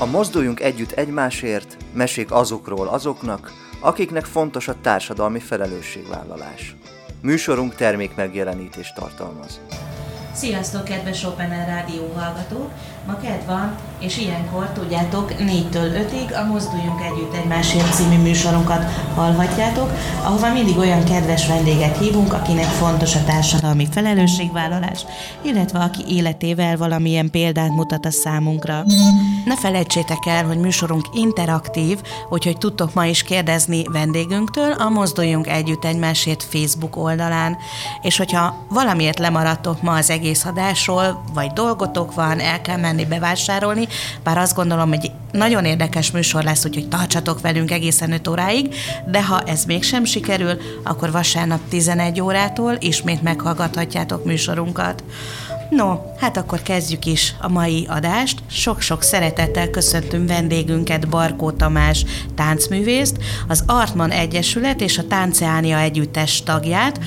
A Mozduljunk Együtt Egymásért mesék azokról azoknak, akiknek fontos a társadalmi felelősségvállalás. Műsorunk termék megjelenítést tartalmaz. Sziasztok, kedves Open Rádió hallgatók! Ma van, és ilyenkor tudjátok, 4-től 5-ig a Mozduljunk Együtt Egymásért című műsorunkat hallhatjátok, ahova mindig olyan kedves vendéget hívunk, akinek fontos a társadalmi felelősségvállalás, illetve aki életével valamilyen példát mutat a számunkra. Ne felejtsétek el, hogy műsorunk interaktív, úgyhogy tudtok ma is kérdezni vendégünktől a Mozduljunk Együtt Egymásért Facebook oldalán. És hogyha valamiért lemaradtok ma az egész adásról, vagy dolgotok van, el kell menni bevásárolni, bár azt gondolom, hogy nagyon érdekes műsor lesz, úgyhogy tartsatok velünk egészen 5 óráig, de ha ez mégsem sikerül, akkor vasárnap 11 órától ismét meghallgathatjátok műsorunkat. No, hát akkor kezdjük is a mai adást. Sok-sok szeretettel köszöntünk vendégünket, Barkó Tamás táncművészt, az Artman Egyesület és a Tánceánia Együttes tagját.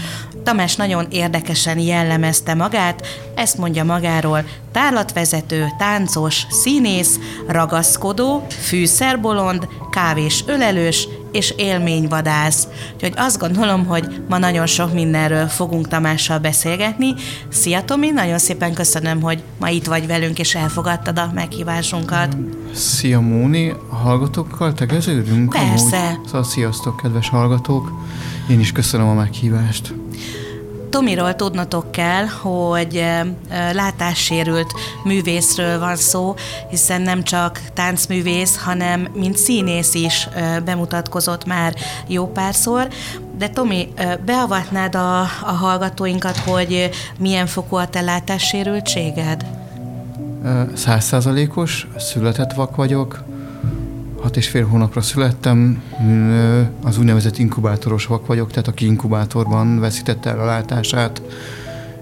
Tamás nagyon érdekesen jellemezte magát, ezt mondja magáról, tárlatvezető, táncos, színész, ragaszkodó, fűszerbolond, kávés ölelős és élményvadász. Úgyhogy azt gondolom, hogy ma nagyon sok mindenről fogunk Tamással beszélgetni. Szia Tomi, nagyon szépen köszönöm, hogy ma itt vagy velünk és elfogadtad a meghívásunkat. Szia Móni, a hallgatókkal tegeződünk? Persze. Amúgy? Szóval sziasztok, kedves hallgatók. Én is köszönöm a meghívást. Tomiról tudnotok kell, hogy látássérült művészről van szó, hiszen nem csak táncművész, hanem mint színész is bemutatkozott már jó párszor. De Tomi, beavatnád a, a hallgatóinkat, hogy milyen fokú a te látássérültséged? Százszázalékos, született vak vagyok, hat és fél hónapra születtem, az úgynevezett inkubátoros vak vagyok, tehát aki inkubátorban veszítette el a látását,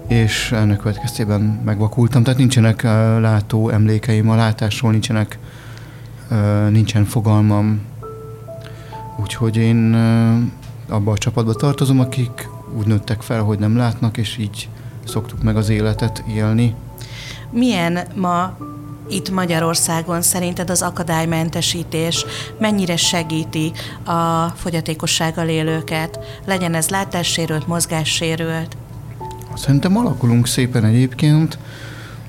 és ennek következtében megvakultam, tehát nincsenek látó emlékeim a látásról, nincsenek, nincsen fogalmam, úgyhogy én abba a csapatba tartozom, akik úgy nőttek fel, hogy nem látnak, és így szoktuk meg az életet élni. Milyen ma itt Magyarországon szerinted az akadálymentesítés mennyire segíti a fogyatékossággal élőket? Legyen ez látássérült, mozgássérült? Szerintem alakulunk szépen egyébként.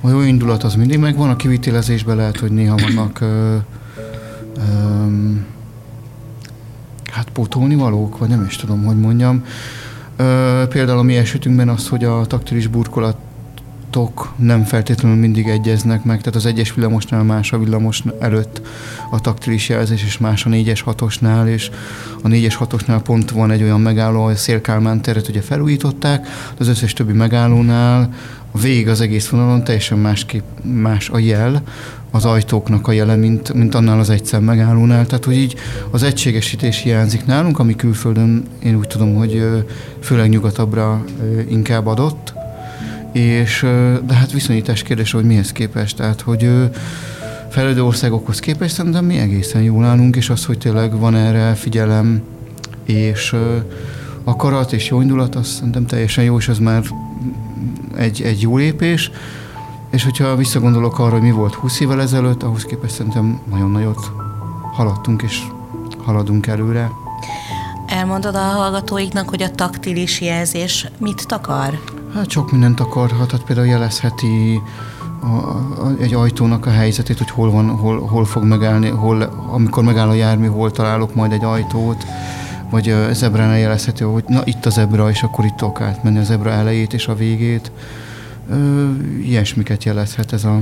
A jó indulat az mindig megvan, a kivitelezésben lehet, hogy néha vannak ö, ö, hát pótolni valók, vagy nem is tudom, hogy mondjam. Ö, például a mi esetünkben az, hogy a taktilis burkolat tok nem feltétlenül mindig egyeznek meg, tehát az egyes villamosnál más a villamos előtt a taktilis jelzés, és más a négyes hatosnál, és a négyes hatosnál pont van egy olyan megálló, ahol a Szélkálmán teret ugye felújították, az összes többi megállónál a végig az egész vonalon teljesen másképp más a jel, az ajtóknak a jele, mint, mint annál az egyszer megállónál. Tehát, hogy így az egységesítés hiányzik nálunk, ami külföldön én úgy tudom, hogy főleg nyugatabbra inkább adott, és de hát viszonyítás kérdés, hogy mihez képest, tehát hogy fejlődő országokhoz képest szerintem mi egészen jól állunk, és az, hogy tényleg van erre figyelem, és akarat és jó indulat, az szerintem teljesen jó, és az már egy, egy jó lépés. És hogyha visszagondolok arra, hogy mi volt 20 évvel ezelőtt, ahhoz képest szerintem nagyon nagyot haladtunk, és haladunk előre. Elmondod a hallgatóiknak, hogy a taktilis jelzés mit takar? Hát sok mindent akarhat, hát például jelezheti a, a, egy ajtónak a helyzetét, hogy hol van, hol, hol fog megállni, hol, amikor megáll a jármű, hol találok majd egy ajtót, vagy a zebránál jelezheti, hogy na itt a zebra, és akkor itt tudok átmenni a zebra elejét és a végét. Ö, ilyesmiket jelezhet ez a,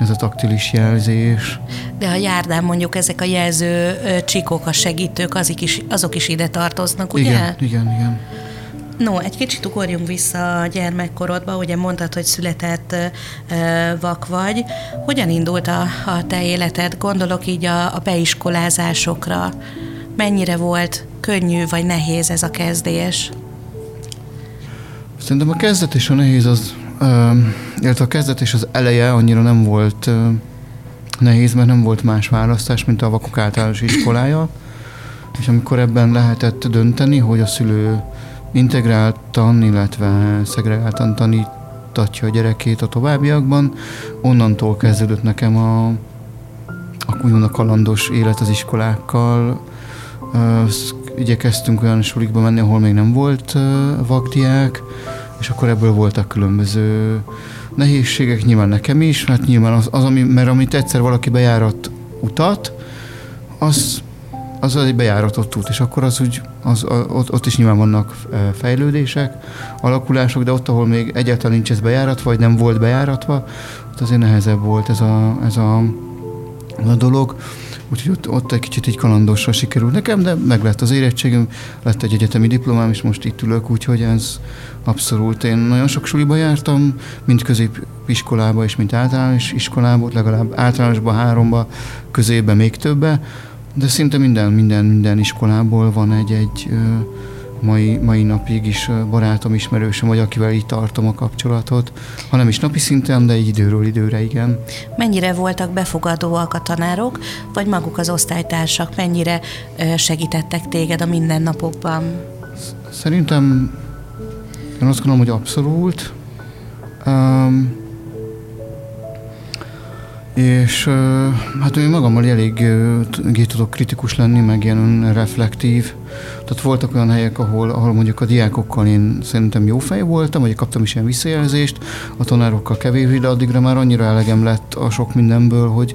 ez a taktilis jelzés. De a járdán mondjuk ezek a jelző csikok, a segítők, azok is, azok is ide tartoznak, ugye? Igen, igen, igen. No, egy kicsit ugorjunk vissza a gyermekkorodba, ugye mondtad, hogy született vak vagy. Hogyan indult a, a te életed? Gondolok így a, a beiskolázásokra. Mennyire volt könnyű vagy nehéz ez a kezdés? Szerintem a kezdet és a nehéz az, illetve a kezdet és az eleje annyira nem volt nehéz, mert nem volt más választás, mint a vakok általános iskolája. És amikor ebben lehetett dönteni, hogy a szülő integráltan, illetve szegregáltan tanítatja a gyerekét a továbbiakban. Onnantól kezdődött nekem a, úgymond a kalandos élet az iskolákkal. Igyekeztünk olyan sulikba menni, ahol még nem volt vakdiák, és akkor ebből voltak különböző nehézségek, nyilván nekem is, hát nyilván az, az ami, mert amit egyszer valaki bejárat utat, az, az egy bejáratott út, és akkor az úgy, az, ott, ott is nyilván vannak fejlődések, alakulások, de ott, ahol még egyáltalán nincs ez bejáratva, vagy nem volt bejáratva, ott azért nehezebb volt ez a, ez a, a dolog. Úgyhogy ott, ott egy kicsit így kalandosra sikerült nekem, de meg lett az érettségem, lett egy egyetemi diplomám, és most itt ülök, úgyhogy ez abszolút. Én nagyon sok suliba jártam, mint középiskolába és mint általános iskolába, legalább általánosba, háromba, közébe még többe, de szinte minden, minden, minden iskolából van egy-egy mai, mai napig is barátom, ismerősöm, vagy akivel így tartom a kapcsolatot, ha nem is napi szinten, de egy időről időre, igen. Mennyire voltak befogadóak a tanárok, vagy maguk az osztálytársak, mennyire segítettek téged a mindennapokban? Szerintem én azt gondolom, hogy abszolút. Um, és hát én magammal elég tudok kritikus lenni, meg ilyen reflektív. Tehát voltak olyan helyek, ahol, ahol mondjuk a diákokkal én szerintem jó fej voltam, vagy kaptam is ilyen visszajelzést, a tanárokkal kevésbé, de addigra már annyira elegem lett a sok mindenből, hogy,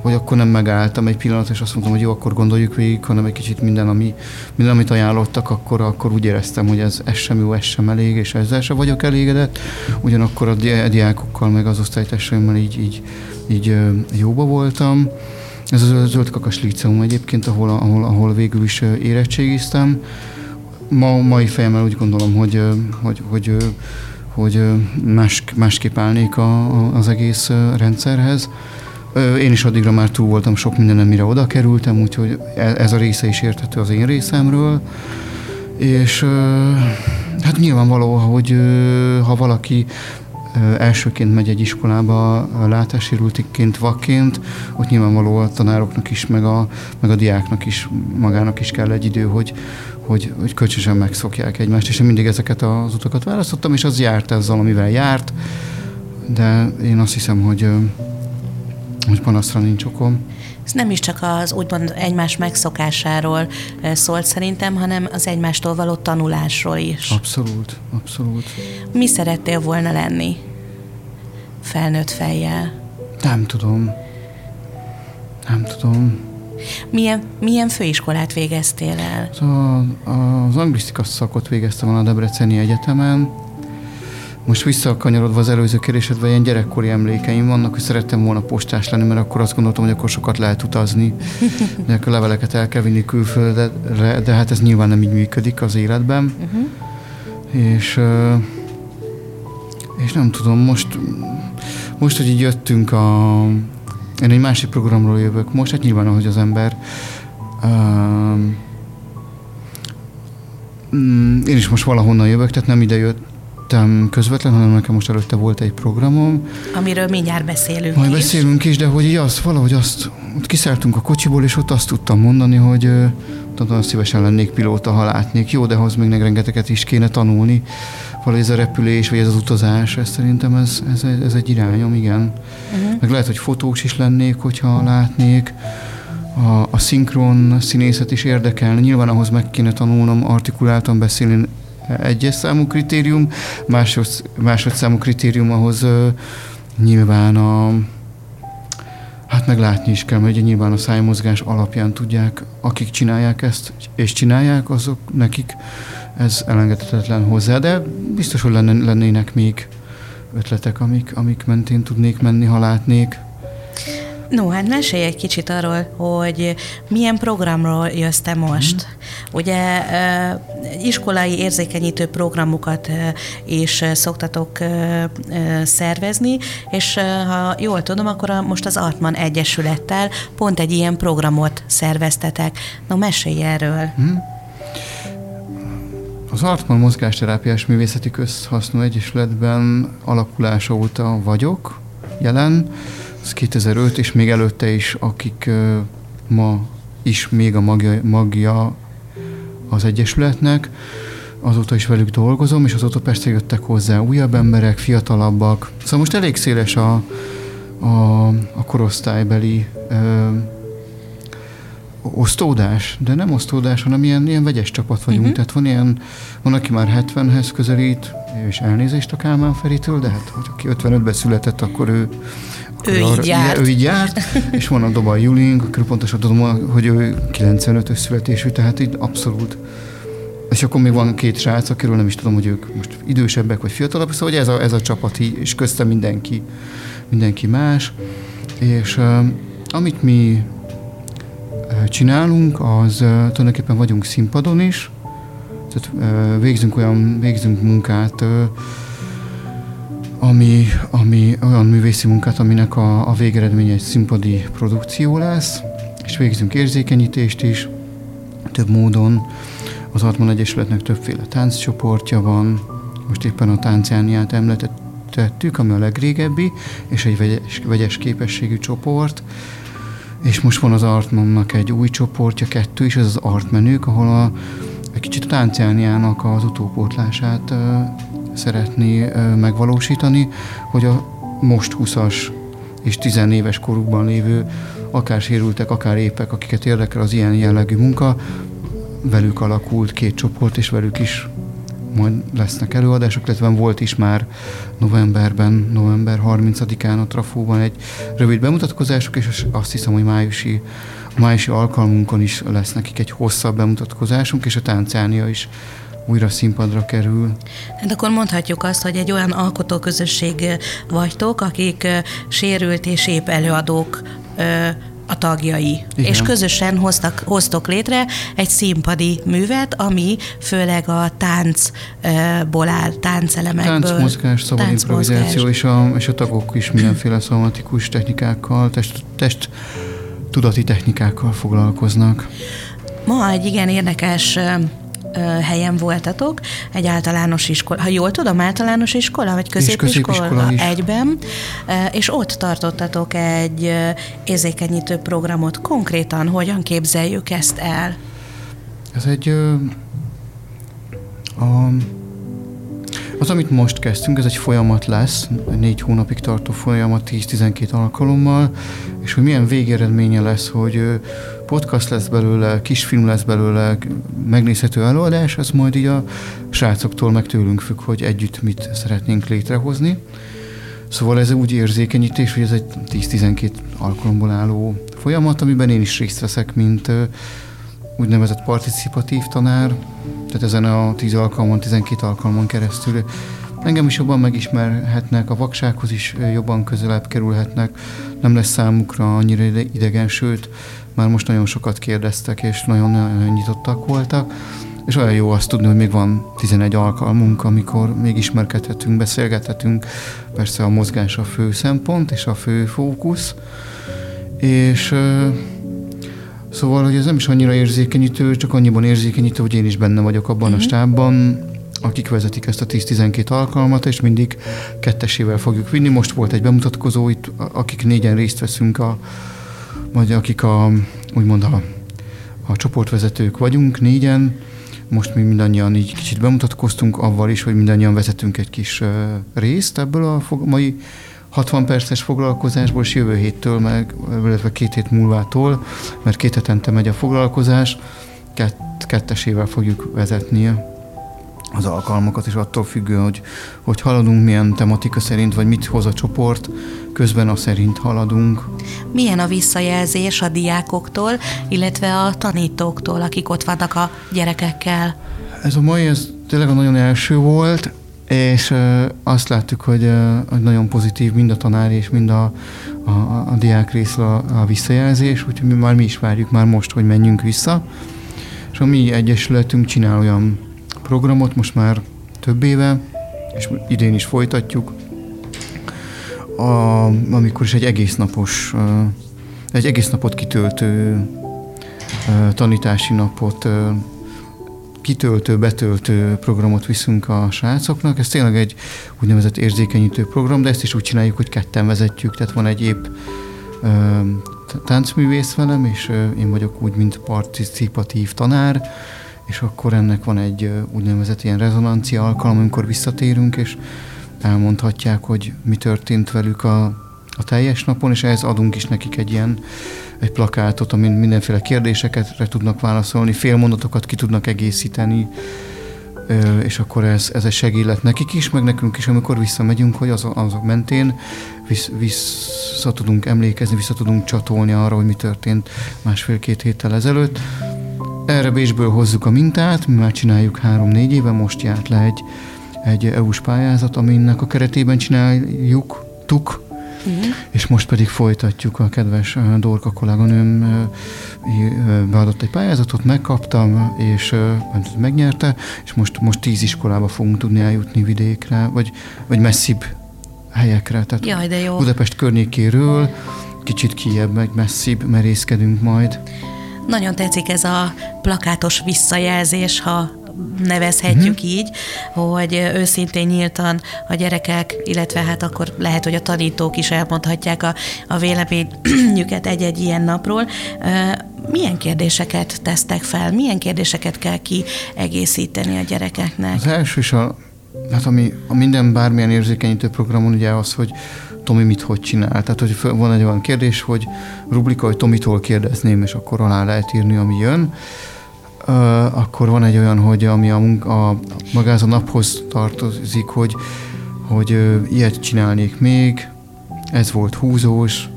hogy akkor nem megálltam egy pillanat, és azt mondtam, hogy jó, akkor gondoljuk végig, hanem egy kicsit minden, ami, minden amit ajánlottak, akkor, akkor úgy éreztem, hogy ez, ez sem jó, ez sem elég, és ezzel sem vagyok elégedett. Ugyanakkor a diákokkal, meg az osztálytársaimmal így, így így jóba voltam. Ez az Zöld Kakas Liceum egyébként, ahol, ahol, ahol végül is érettségiztem. Ma, mai fejemmel úgy gondolom, hogy, hogy, hogy, hogy más, másképp állnék a, az egész rendszerhez. Én is addigra már túl voltam sok mindenem, mire oda kerültem, úgyhogy e, ez a része is érthető az én részemről. És hát nyilvánvaló, hogy ha valaki elsőként megy egy iskolába látássérültként, vakként, ott nyilvánvaló a tanároknak is, meg a, meg a diáknak is, magának is kell egy idő, hogy, hogy, hogy kölcsönösen megszokják egymást, és én mindig ezeket az utakat választottam, és az járt ezzel, amivel járt, de én azt hiszem, hogy, hogy panaszra nincs okom. Ez nem is csak az úgymond egymás megszokásáról szólt szerintem, hanem az egymástól való tanulásról is. Abszolút, abszolút. Mi szerettél volna lenni felnőtt fejjel? Nem tudom. Nem tudom. Milyen, milyen főiskolát végeztél el? A, az anglisztika szakot végeztem a Debreceni Egyetemen, most visszakanyarodva az előző kérdésedbe, ilyen gyerekkori emlékeim vannak, hogy szerettem volna postás lenni, mert akkor azt gondoltam, hogy akkor sokat lehet utazni, de akkor leveleket el kell vinni külföldre, de hát ez nyilván nem így működik az életben. Uh-huh. És, és nem tudom, most, most, hogy így jöttünk a... Én egy másik programról jövök most, hát nyilván, ahogy az ember um, én is most valahonnan jövök, tehát nem ide jött, jöttem közvetlen, hanem nekem most előtte volt egy programom. Amiről mindjárt beszélünk Majd is. beszélünk is, de hogy így az, valahogy azt, ott kiszálltunk a kocsiból, és ott azt tudtam mondani, hogy nagyon szívesen lennék pilóta, ha látnék. Jó, de ahhoz még rengeteget is kéne tanulni. Valahogy ez a repülés, vagy ez az utazás, ez szerintem ez, ez, ez egy irányom, igen. Uh-huh. Meg lehet, hogy fotós is lennék, hogyha látnék. A, a szinkron színészet is érdekelne. Nyilván ahhoz meg kéne tanulnom artikuláltan beszélni egyes számú kritérium, másod, másodszámú kritérium ahhoz nyilván a Hát meglátni is kell, mert ugye nyilván a szájmozgás alapján tudják, akik csinálják ezt, és csinálják, azok nekik ez elengedhetetlen hozzá, de biztos, hogy lennének még ötletek, amik, amik mentén tudnék menni, ha látnék. No, hát mesélj egy kicsit arról, hogy milyen programról jössz te most. Mm. Ugye iskolai érzékenyítő programokat is szoktatok szervezni, és ha jól tudom, akkor most az Artman Egyesülettel pont egy ilyen programot szerveztetek. No, mesélj erről. Mm. Az Artman Mozgásterápiás Művészeti Közhasznú Egyesületben alakulása óta vagyok jelen ez 2005, és még előtte is, akik ma is még a magja, magja az Egyesületnek, azóta is velük dolgozom, és azóta persze jöttek hozzá újabb emberek, fiatalabbak. Szóval most elég széles a, a, a korosztálybeli ö, osztódás, de nem osztódás, hanem ilyen, ilyen vegyes csapat vagyunk. Uh-huh. Tehát van ilyen, van, aki már 70-hez közelít, és elnézést a Kálmán Feritől, de hát, hogy aki 55-ben született, akkor ő ő így arra, járt. Ő így járt, és van a Dobai Juling, akkor pontosan tudom, hogy ő 95-ös születésű, tehát így abszolút. És akkor még van két srác, akiről nem is tudom, hogy ők most idősebbek vagy fiatalabbak, szóval ez a, ez a csapat, és köztem mindenki, mindenki más. És amit mi csinálunk, az tulajdonképpen vagyunk színpadon is, tehát végzünk olyan, végzünk munkát, ami, ami olyan művészi munkát, aminek a, a végeredménye egy színpadi produkció lesz, és végzünk érzékenyítést is, több módon. Az Atman Egyesületnek többféle tánccsoportja van, most éppen a tánciániát említettük, ami a legrégebbi, és egy vegyes, vegyes képességű csoport, és most van az Artmannak egy új csoportja, kettő is, ez az Artmenők, ahol a, egy kicsit a tánciániának az utópótlását szeretné megvalósítani, hogy a most 20-as és 10 éves korukban lévő, akár sérültek, akár épek, akiket érdekel az ilyen jellegű munka, velük alakult két csoport, és velük is majd lesznek előadások, illetve volt is már novemberben, november 30-án a Trafóban egy rövid bemutatkozásuk, és azt hiszem, hogy májusi, májusi alkalmunkon is lesz nekik egy hosszabb bemutatkozásunk, és a táncánia is újra színpadra kerül. Hát akkor mondhatjuk azt, hogy egy olyan alkotóközösség vagytok, akik sérült és épp előadók a tagjai. Igen. És közösen hoztak, hoztok létre egy színpadi művet, ami főleg a táncból áll, táncelemekből. Táncmozgás, szabad tánc improvizáció, és a, és a tagok is mindenféle szomatikus technikákkal, test, test tudati technikákkal foglalkoznak. Ma egy igen érdekes helyen voltatok, egy általános iskola, ha jól tudom, általános iskola, vagy középiskola, középiskola is. egyben, és ott tartottatok egy érzékenyítő programot. Konkrétan hogyan képzeljük ezt el? Ez egy a, az, amit most kezdtünk, ez egy folyamat lesz, négy hónapig tartó folyamat, 10-12 alkalommal, és hogy milyen végeredménye lesz, hogy podcast lesz belőle, kisfilm lesz belőle, megnézhető előadás, az majd így a srácoktól meg tőlünk függ, hogy együtt mit szeretnénk létrehozni. Szóval ez úgy érzékenyítés, hogy ez egy 10-12 alkalomból álló folyamat, amiben én is részt veszek, mint úgynevezett participatív tanár, tehát ezen a 10 alkalmon, 12 alkalmon keresztül engem is jobban megismerhetnek, a vaksághoz is jobban közelebb kerülhetnek, nem lesz számukra annyira idegen, sőt, már most nagyon sokat kérdeztek, és nagyon, nagyon nyitottak voltak, és olyan jó azt tudni, hogy még van 11 alkalmunk, amikor még ismerkedhetünk, beszélgethetünk. Persze a mozgás a fő szempont, és a fő fókusz. És Szóval, hogy ez nem is annyira érzékenyítő, csak annyiban érzékenyítő, hogy én is benne vagyok abban uh-huh. a mhm. stábban, akik vezetik ezt a 10-12 alkalmat, és mindig kettesével fogjuk vinni. Most volt egy bemutatkozó itt, akik négyen részt veszünk, a, vagy akik a, úgymond a, a csoportvezetők vagyunk, négyen. Most mi mindannyian így kicsit bemutatkoztunk avval is, hogy mindannyian vezetünk egy kis részt ebből a fog, mai 60 perces foglalkozásból, és jövő héttől meg, illetve két hét múlvától, mert két hetente megy a foglalkozás, kett, kettesével fogjuk vezetni az alkalmakat, és attól függő, hogy, hogy haladunk, milyen tematika szerint, vagy mit hoz a csoport, közben a szerint haladunk. Milyen a visszajelzés a diákoktól, illetve a tanítóktól, akik ott vannak a gyerekekkel? Ez a mai, ez tényleg a nagyon első volt, és azt láttuk, hogy, hogy nagyon pozitív mind a tanár és mind a, a, a diák részre a, a visszajelzés, úgyhogy mi már mi is várjuk már most, hogy menjünk vissza. És a mi egyesületünk csinál olyan programot most már több éve, és idén is folytatjuk, a, amikor is egy egész napos, egy egész napot kitöltő tanítási napot kitöltő, betöltő programot viszünk a srácoknak. Ez tényleg egy úgynevezett érzékenyítő program, de ezt is úgy csináljuk, hogy ketten vezetjük, tehát van egy épp táncművész velem, és én vagyok úgy, mint participatív tanár, és akkor ennek van egy úgynevezett ilyen rezonancia alkalom, amikor visszatérünk, és elmondhatják, hogy mi történt velük a, a teljes napon, és ehhez adunk is nekik egy ilyen egy plakátot, amin mindenféle kérdéseket tudnak válaszolni, félmondatokat ki tudnak egészíteni, és akkor ez, ez egy segélet nekik is, meg nekünk is, amikor visszamegyünk, hogy az, azok mentén vissz, vissza tudunk emlékezni, vissza tudunk csatolni arra, hogy mi történt másfél-két héttel ezelőtt. Erre Bécsből hozzuk a mintát, mi már csináljuk három-négy éve, most járt le egy, egy EU-s pályázat, aminek a keretében csináljuk, tuk, Uh-huh. És most pedig folytatjuk a kedves Dorka kolléganőm beadott egy pályázatot, megkaptam, és megnyerte, és most, most tíz iskolába fogunk tudni eljutni vidékre, vagy, vagy messzibb helyekre. Tehát Jaj, de jó. Budapest környékéről kicsit kiebb, meg messzibb merészkedünk majd. Nagyon tetszik ez a plakátos visszajelzés, ha nevezhetjük uh-huh. így, hogy őszintén nyíltan a gyerekek, illetve hát akkor lehet, hogy a tanítók is elmondhatják a, a véleményüket egy-egy ilyen napról. Milyen kérdéseket tesztek fel? Milyen kérdéseket kell kiegészíteni a gyerekeknek? Az első is a, hát ami a minden bármilyen érzékenyítő programon ugye az, hogy Tomi mit hogy csinál. Tehát, hogy van egy olyan kérdés, hogy rubrika, hogy Tomitól kérdezném, és akkor alá lehet írni, ami jön. Akkor van egy olyan, hogy ami a, munka, a magáz a naphoz tartozik, hogy, hogy ilyet csinálnék még, ez volt húzós,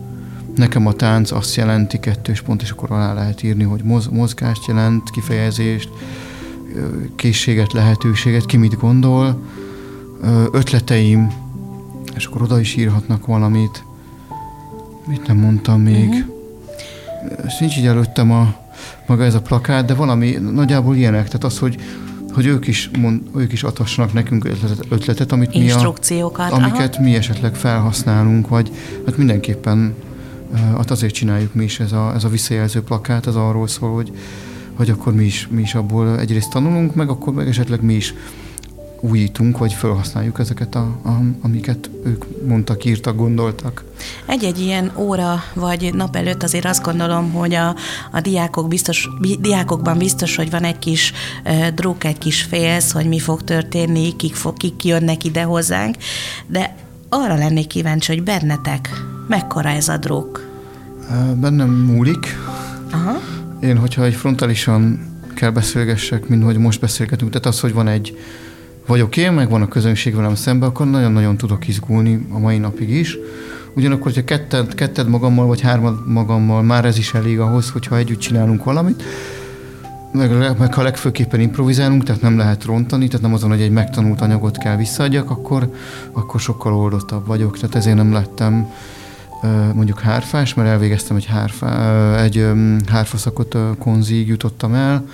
nekem a tánc azt jelenti kettős pont, és akkor alá lehet írni, hogy moz, mozgást jelent, kifejezést, készséget, lehetőséget, ki mit gondol, ötleteim, és akkor oda is írhatnak valamit. Mit nem mondtam még? Uh-huh. És nincs így előttem a, maga ez a plakát, de valami nagyjából ilyenek, tehát az, hogy hogy ők is, mond, ők is adhassanak nekünk ötletet, ötletet amit mi a, amiket aha. mi esetleg felhasználunk, vagy hát mindenképpen hát azért csináljuk mi is ez a, ez a visszajelző plakát, az arról szól, hogy, hogy akkor mi is, mi is abból egyrészt tanulunk, meg akkor meg esetleg mi is újítunk, vagy felhasználjuk ezeket, a, a, amiket ők mondtak, írtak, gondoltak. Egy-egy ilyen óra vagy nap előtt azért azt gondolom, hogy a, a diákok biztos, diákokban biztos, hogy van egy kis uh, druk, egy kis félsz, hogy mi fog történni, kik, fog, kik jönnek ide hozzánk, de arra lennék kíváncsi, hogy bennetek mekkora ez a druk? Bennem múlik. Aha. Én, hogyha egy frontálisan kell beszélgessek, mint hogy most beszélgetünk, tehát az, hogy van egy vagyok én, meg van a közönség velem szemben, akkor nagyon-nagyon tudok izgulni a mai napig is. Ugyanakkor, hogyha ketted, ketted magammal, vagy hármad magammal, már ez is elég ahhoz, hogyha együtt csinálunk valamit, meg, meg ha legfőképpen improvizálunk, tehát nem lehet rontani, tehát nem azon, hogy egy megtanult anyagot kell visszaadjak, akkor, akkor sokkal oldottabb vagyok. Tehát ezért nem lettem mondjuk hárfás, mert elvégeztem egy, hárfá, egy hárfaszakot konzig jutottam el,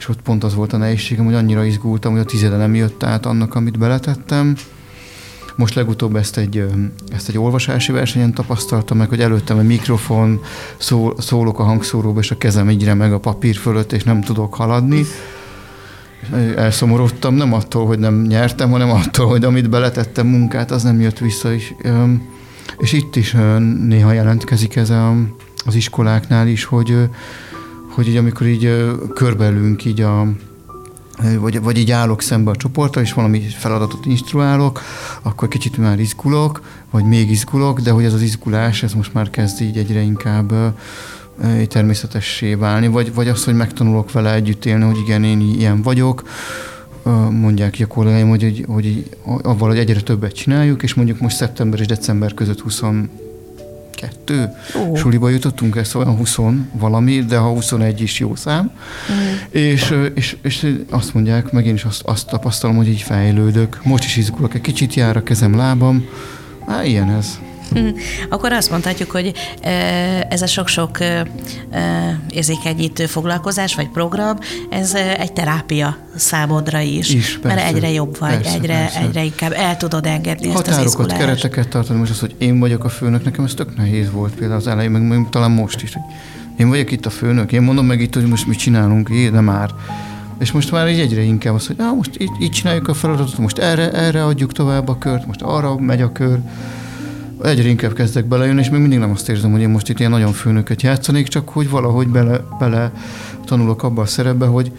és ott pont az volt a nehézségem, hogy annyira izgultam, hogy a tizede nem jött át annak, amit beletettem. Most legutóbb ezt egy, ezt egy olvasási versenyen tapasztaltam meg, hogy előttem a mikrofon, szól, szólok a hangszóróba, és a kezem így meg a papír fölött, és nem tudok haladni. Elszomorodtam, nem attól, hogy nem nyertem, hanem attól, hogy amit beletettem munkát, az nem jött vissza is. És itt is néha jelentkezik ez az iskoláknál is, hogy hogy így amikor így körbelünk így a vagy, vagy így állok szembe a csoporttal, és valami feladatot instruálok, akkor kicsit már izgulok, vagy még izgulok, de hogy ez az izgulás, ez most már kezd így egyre inkább természetessé válni, vagy, vagy az, hogy megtanulok vele együtt élni, hogy igen, én ilyen vagyok, mondják ki a kollégáim, hogy, hogy, hogy avval, hogy egyre többet csináljuk, és mondjuk most szeptember és december között 20 kettő Ó. suliba jutottunk, ez olyan 20 valami, de ha 21 is jó szám. Mm. És, és, és azt mondják, meg én is azt, azt tapasztalom, hogy így fejlődök. Most is izgulok, egy kicsit jár a kezem, lábam. Á, ilyen ez. Akkor azt mondhatjuk, hogy ez a sok-sok érzékenyítő foglalkozás vagy program, ez egy terápia számodra is. is persze, mert egyre jobb vagy, persze, egyre, persze. egyre inkább el tudod engedni Határokat, ezt az kereteket tartani. Most az, hogy én vagyok a főnök, nekem ez tök nehéz volt például az elején, meg, meg talán most is. Hogy én vagyok itt a főnök, én mondom meg itt, hogy most mit csinálunk, jé, de már. És most már így egyre inkább az, hogy ah, most így, így csináljuk a feladatot, most erre, erre adjuk tovább a kört, most arra megy a kör egyre inkább kezdek belejönni, és még mindig nem azt érzem, hogy én most itt ilyen nagyon főnöket játszanék, csak hogy valahogy bele, bele tanulok abba a szerepbe, hogy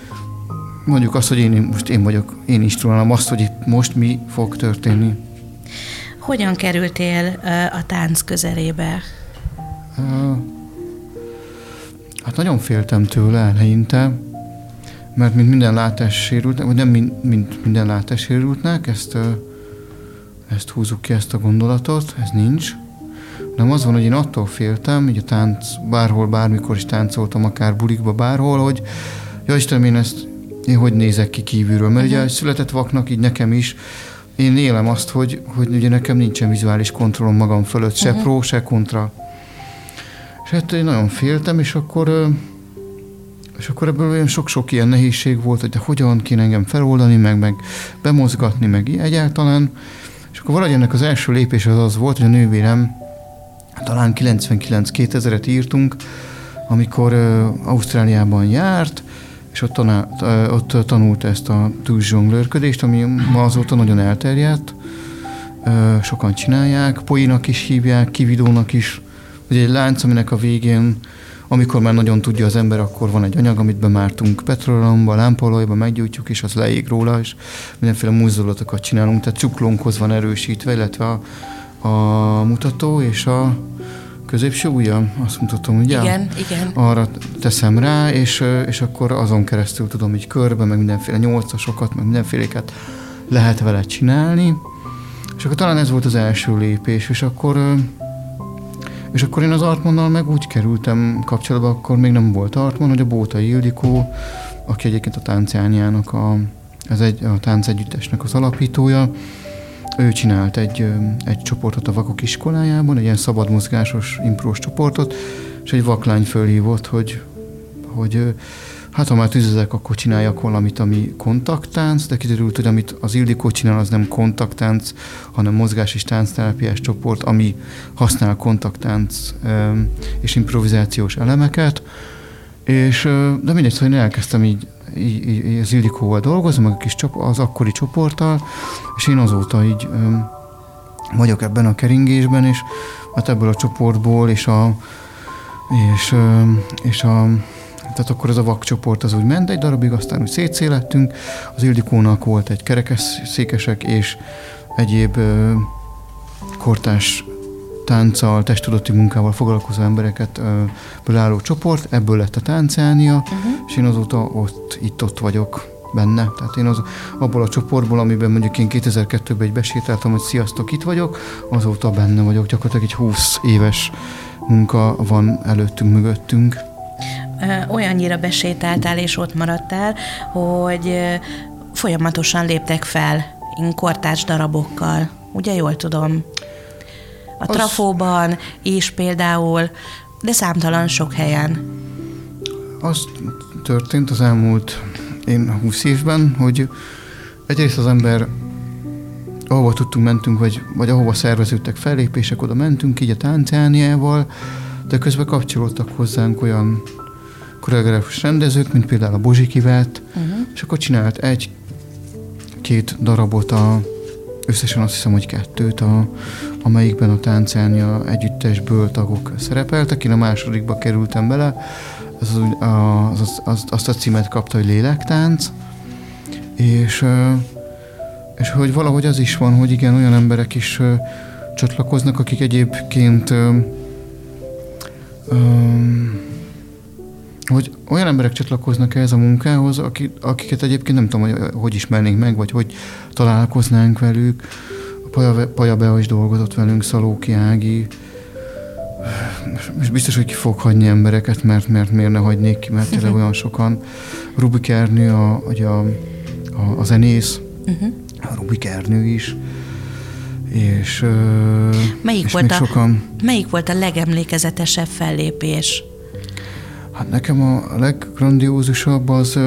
mondjuk azt, hogy én most én vagyok, én is tudom azt, hogy itt most mi fog történni. hogyan kerültél a tánc közelébe? Hát nagyon féltem tőle eleinte, mert mint minden látássérültnek, vagy nem mint, mint minden látássérültnek, ezt, ezt húzzuk ki, ezt a gondolatot, ez nincs. Nem az van, hogy én attól féltem, hogy a tánc, bárhol, bármikor is táncoltam, akár bulikba, bárhol, hogy ja Istenem, én ezt, én hogy nézek ki kívülről, mert uh-huh. ugye mhm. született vaknak, így nekem is, én élem azt, hogy, hogy ugye nekem nincsen vizuális kontrollom magam fölött, se uh-huh. pro, se kontra. És hát én nagyon féltem, és akkor és akkor ebből olyan sok-sok ilyen nehézség volt, hogy de hogyan kéne engem feloldani, meg, meg bemozgatni, meg egyáltalán. Akkor valahogy ennek az első lépés az az volt, hogy a nővérem, talán 99-2000-et írtunk, amikor Ausztráliában járt, és ott, tanál, uh, ott tanult ezt a tűzzsonglőrködést, ami ma azóta nagyon elterjedt. Sokan csinálják, poinak is hívják, kividónak is. Ugye egy lánc, aminek a végén amikor már nagyon tudja az ember, akkor van egy anyag, amit bemártunk petrolomba, lámpolajba, meggyújtjuk, és az leég róla, és mindenféle mozdulatokat csinálunk, tehát cuklónkhoz van erősítve, illetve a, a mutató és a középső ujjam, azt mutatom, ugye? Igen, igen. Arra teszem rá, és, és akkor azon keresztül tudom így körbe, meg mindenféle nyolcasokat, meg mindenféléket lehet vele csinálni. És akkor talán ez volt az első lépés, és akkor és akkor én az Artmannal meg úgy kerültem kapcsolatba, akkor még nem volt Artman, hogy a Bóta Ildikó, aki egyébként a táncjányának a, ez egy, a táncegyüttesnek az alapítója, ő csinált egy, egy csoportot a vakok iskolájában, egy ilyen szabadmozgásos imprós csoportot, és egy vaklány fölhívott, hogy, hogy hát ha már tüzezek, akkor csináljak valamit, ami kontakttánc, de kiderült, hogy amit az Ildikó csinál, az nem kontakttánc, hanem mozgás és táncterápiás csoport, ami használ kontakttánc és improvizációs elemeket, és, de mindegy, szóval én elkezdtem így, így, így az Ildikóval dolgozni, meg a kis csop, az akkori csoporttal, és én azóta így vagyok ebben a keringésben, és hát ebből a csoportból, és a, és, és a tehát akkor ez a vakcsoport az úgy ment egy darabig, aztán úgy szétszélettünk. Az Ildikónak volt egy kerekes székesek és egyéb ö, kortás tánccal, testudati munkával foglalkozó embereket ö, álló csoport, ebből lett a táncánia, uh-huh. és én azóta ott, itt-ott vagyok benne. Tehát én az, abból a csoportból, amiben mondjuk én 2002-ben egy besétáltam, hogy sziasztok, itt vagyok, azóta benne vagyok. Gyakorlatilag egy 20 éves munka van előttünk, mögöttünk olyannyira besétáltál és ott maradtál, hogy folyamatosan léptek fel kortárs darabokkal. Ugye jól tudom? A az... trafóban is például, de számtalan sok helyen. Az történt az elmúlt én 20 évben, hogy egyrészt az ember ahova tudtunk, mentünk, vagy, vagy ahova szerveződtek fellépések, oda mentünk, így a táncániával, de közben kapcsolódtak hozzánk olyan koreográfus rendezők, mint például a Bozsiki vett, uh-huh. és akkor csinált egy-két darabot, a, összesen azt hiszem, hogy kettőt, a, amelyikben a táncánia együttesből tagok szerepeltek. Én a másodikba kerültem bele, az, az, az, az, azt a címet kapta, hogy lélektánc, és, és hogy valahogy az is van, hogy igen, olyan emberek is csatlakoznak, akik egyébként um, hogy olyan emberek csatlakoznak ehhez a munkához, akik, akiket egyébként nem tudom, hogy hogy ismernénk meg, vagy hogy találkoznánk velük. A Paja, Paja Bea is dolgozott velünk, Szalóki Ági, és biztos, hogy ki fog hagyni embereket, mert, mert miért ne hagynék ki, mert tényleg olyan sokan. Rubik Ernő, a, a, a, a zenész, uh-huh. a Rubik Ernő is, és, melyik, és volt a, sokan... melyik volt a legemlékezetesebb fellépés? Hát nekem a leggrandiózusabb az,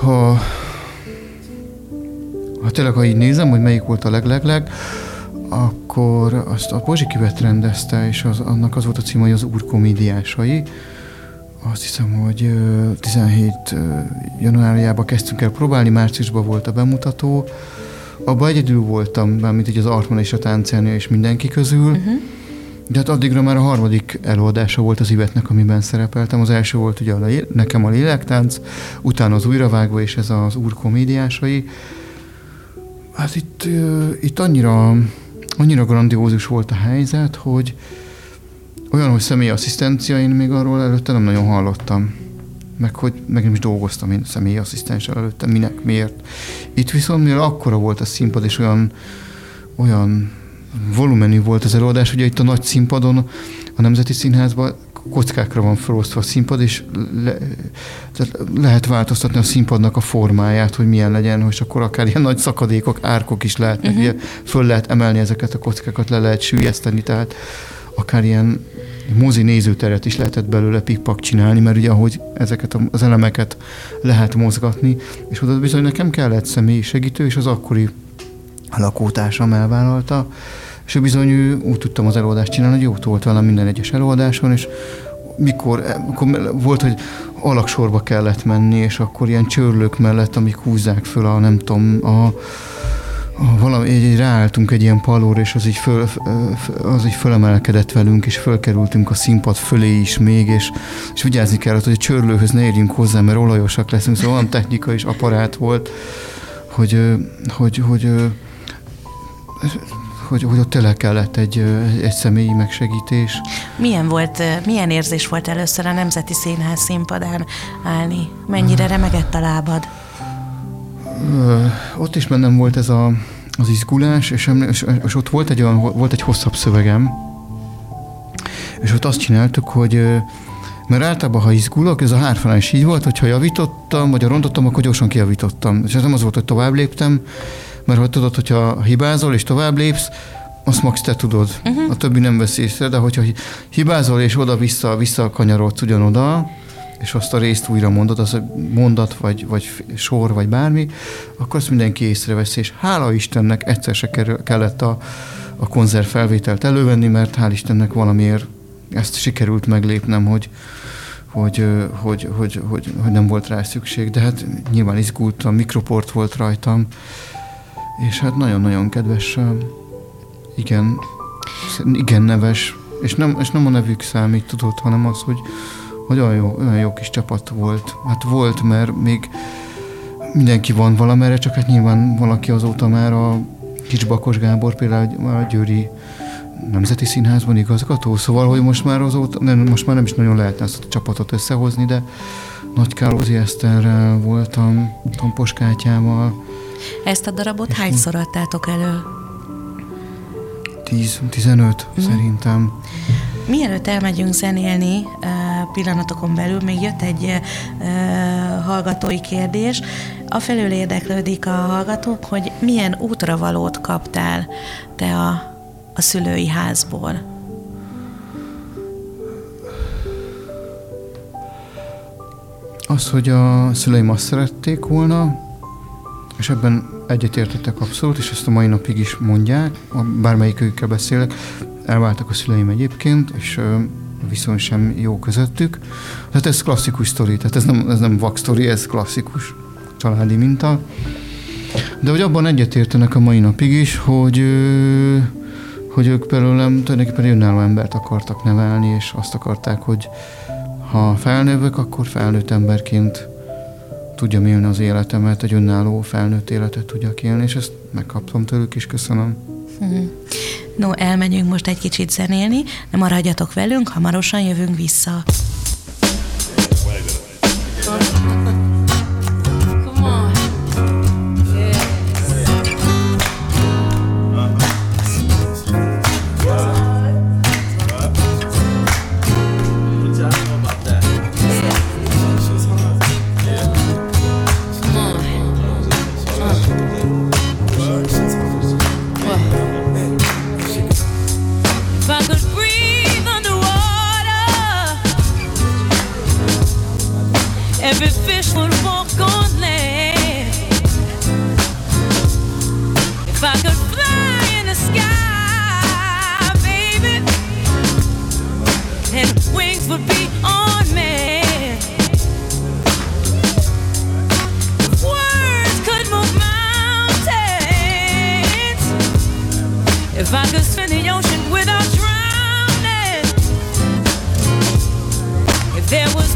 ha, ha tényleg, ha így nézem, hogy melyik volt a leglegleg, akkor azt a Pozsikivet rendezte, és az, annak az volt a címe, hogy az úr komédiásai. Azt hiszem, hogy 17 januárjában kezdtünk el próbálni, márciusban volt a bemutató. Abban egyedül voltam, mint így az Artman és a táncelni és mindenki közül. Uh-huh de hát addigra már a harmadik előadása volt az Ivetnek, amiben szerepeltem. Az első volt ugye a, nekem a lélektánc, utána az újravágó, és ez az úr komédiásai. Hát itt, itt annyira, annyira grandiózus volt a helyzet, hogy olyan, hogy személyi asszisztencia, én még arról előtte nem nagyon hallottam. Meg hogy meg nem is dolgoztam én személyi asszisztenssel előtte, minek, miért. Itt viszont, mivel akkora volt a színpad, és olyan, olyan volumenű volt az előadás, ugye itt a nagy színpadon, a Nemzeti Színházban kockákra van felosztva a színpad, és le, tehát lehet változtatni a színpadnak a formáját, hogy milyen legyen, hogy akkor akár ilyen nagy szakadékok, árkok is lehetnek, uh-huh. ugye föl lehet emelni ezeket a kockákat, le lehet sülyezteni, tehát akár ilyen mozi nézőteret is lehetett belőle pikpak csinálni, mert ugye ahogy ezeket az elemeket lehet mozgatni, és oda bizony nekem kellett személyi segítő, és az akkori lakótársam elvállalta, és bizony úgy tudtam az előadást csinálni, hogy jót volt velem minden egyes előadáson, és mikor, akkor volt, hogy alaksorba kellett menni, és akkor ilyen csörlők mellett, amik húzzák föl a, nem tudom, a, a valami, egy, egy ráálltunk egy ilyen palóra, és az így, föl, az így fölemelkedett velünk, és fölkerültünk a színpad fölé is még, és, és vigyázni kellett, hogy a csörlőhöz ne érjünk hozzá, mert olajosak leszünk, szóval olyan technika és aparát volt, hogy, hogy, hogy, hogy hogy, hogy ott tényleg kellett egy, egy személyi megsegítés. Milyen volt, milyen érzés volt először a Nemzeti Színház színpadán állni? Mennyire remegett a lábad? Ott is bennem volt ez a, az izgulás, és, és, és ott volt egy, olyan, volt egy hosszabb szövegem, és ott azt csináltuk, hogy mert általában, ha izgulok, ez a hárfalán is így volt, hogyha javítottam, vagy rontottam, akkor gyorsan kijavítottam. És ez nem az volt, hogy tovább léptem, mert hogy tudod, hogyha hibázol és tovább lépsz, azt max te tudod. Uh-huh. A többi nem vesz észre, de hogyha hibázol és oda-vissza, visszakanyarodsz ugyanoda, és azt a részt újra mondod, az a mondat, vagy, vagy sor, vagy bármi, akkor azt mindenki észreveszi, és hála Istennek egyszer se kellett a, a konzerv felvételt elővenni, mert hál' Istennek valamiért ezt sikerült meglépnem, hogy, hogy, hogy, hogy, hogy, hogy nem volt rá szükség, de hát nyilván izgultam, mikroport volt rajtam, és hát nagyon-nagyon kedves, igen, igen neves, és nem, és nem a nevük számít, tudod, hanem az, hogy, hogy olyan jó, olyan jó kis csapat volt. Hát volt, mert még mindenki van valamerre, csak hát nyilván valaki azóta már a Kics Bakos Gábor például a Győri Nemzeti Színházban igazgató, szóval, hogy most már azóta, nem, most már nem is nagyon lehetne ezt a csapatot összehozni, de Nagy Kálózi Eszterrel voltam, Tompos Kátyával, ezt a darabot És hányszor adtátok elő? 10-15 mm. szerintem. Mielőtt elmegyünk zenélni pillanatokon belül, még jött egy hallgatói kérdés. Afelől érdeklődik a hallgatók, hogy milyen útravalót kaptál te a, a szülői házból? Az, hogy a szüleim azt szerették volna, és ebben egyetértettek abszolút, és ezt a mai napig is mondják, bármelyikükkel beszélek, elváltak a szüleim egyébként, és viszont sem jó közöttük. Tehát ez klasszikus sztori, tehát ez nem, ez nem vak sztori, ez klasszikus családi minta. De hogy abban egyetértenek a mai napig is, hogy, hogy ők belőlem tulajdonképpen önálló embert akartak nevelni, és azt akarták, hogy ha felnövök, akkor felnőtt emberként tudjam élni az életemet, egy önálló felnőtt életet tudjak élni, és ezt megkaptam tőlük is, köszönöm. Hmm. No, elmegyünk most egy kicsit zenélni, de maradjatok velünk, hamarosan jövünk vissza. walk on land. If I could fly in the sky, baby, and wings would be on me. Words could move mountains. If I could spin the ocean without drowning, if there was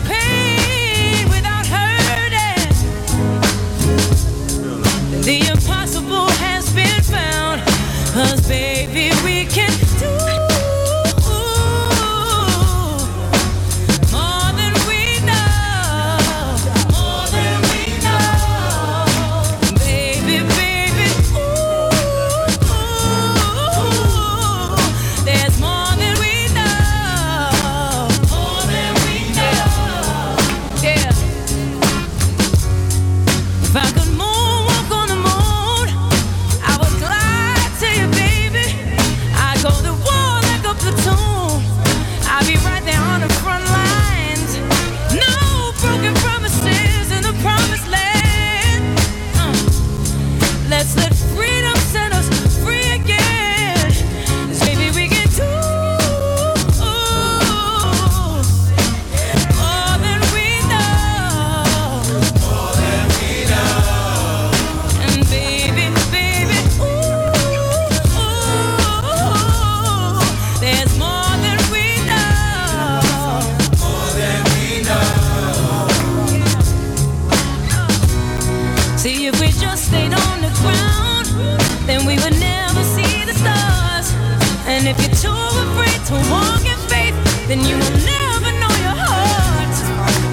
And if you're too afraid to walk in faith, then you will never know your heart.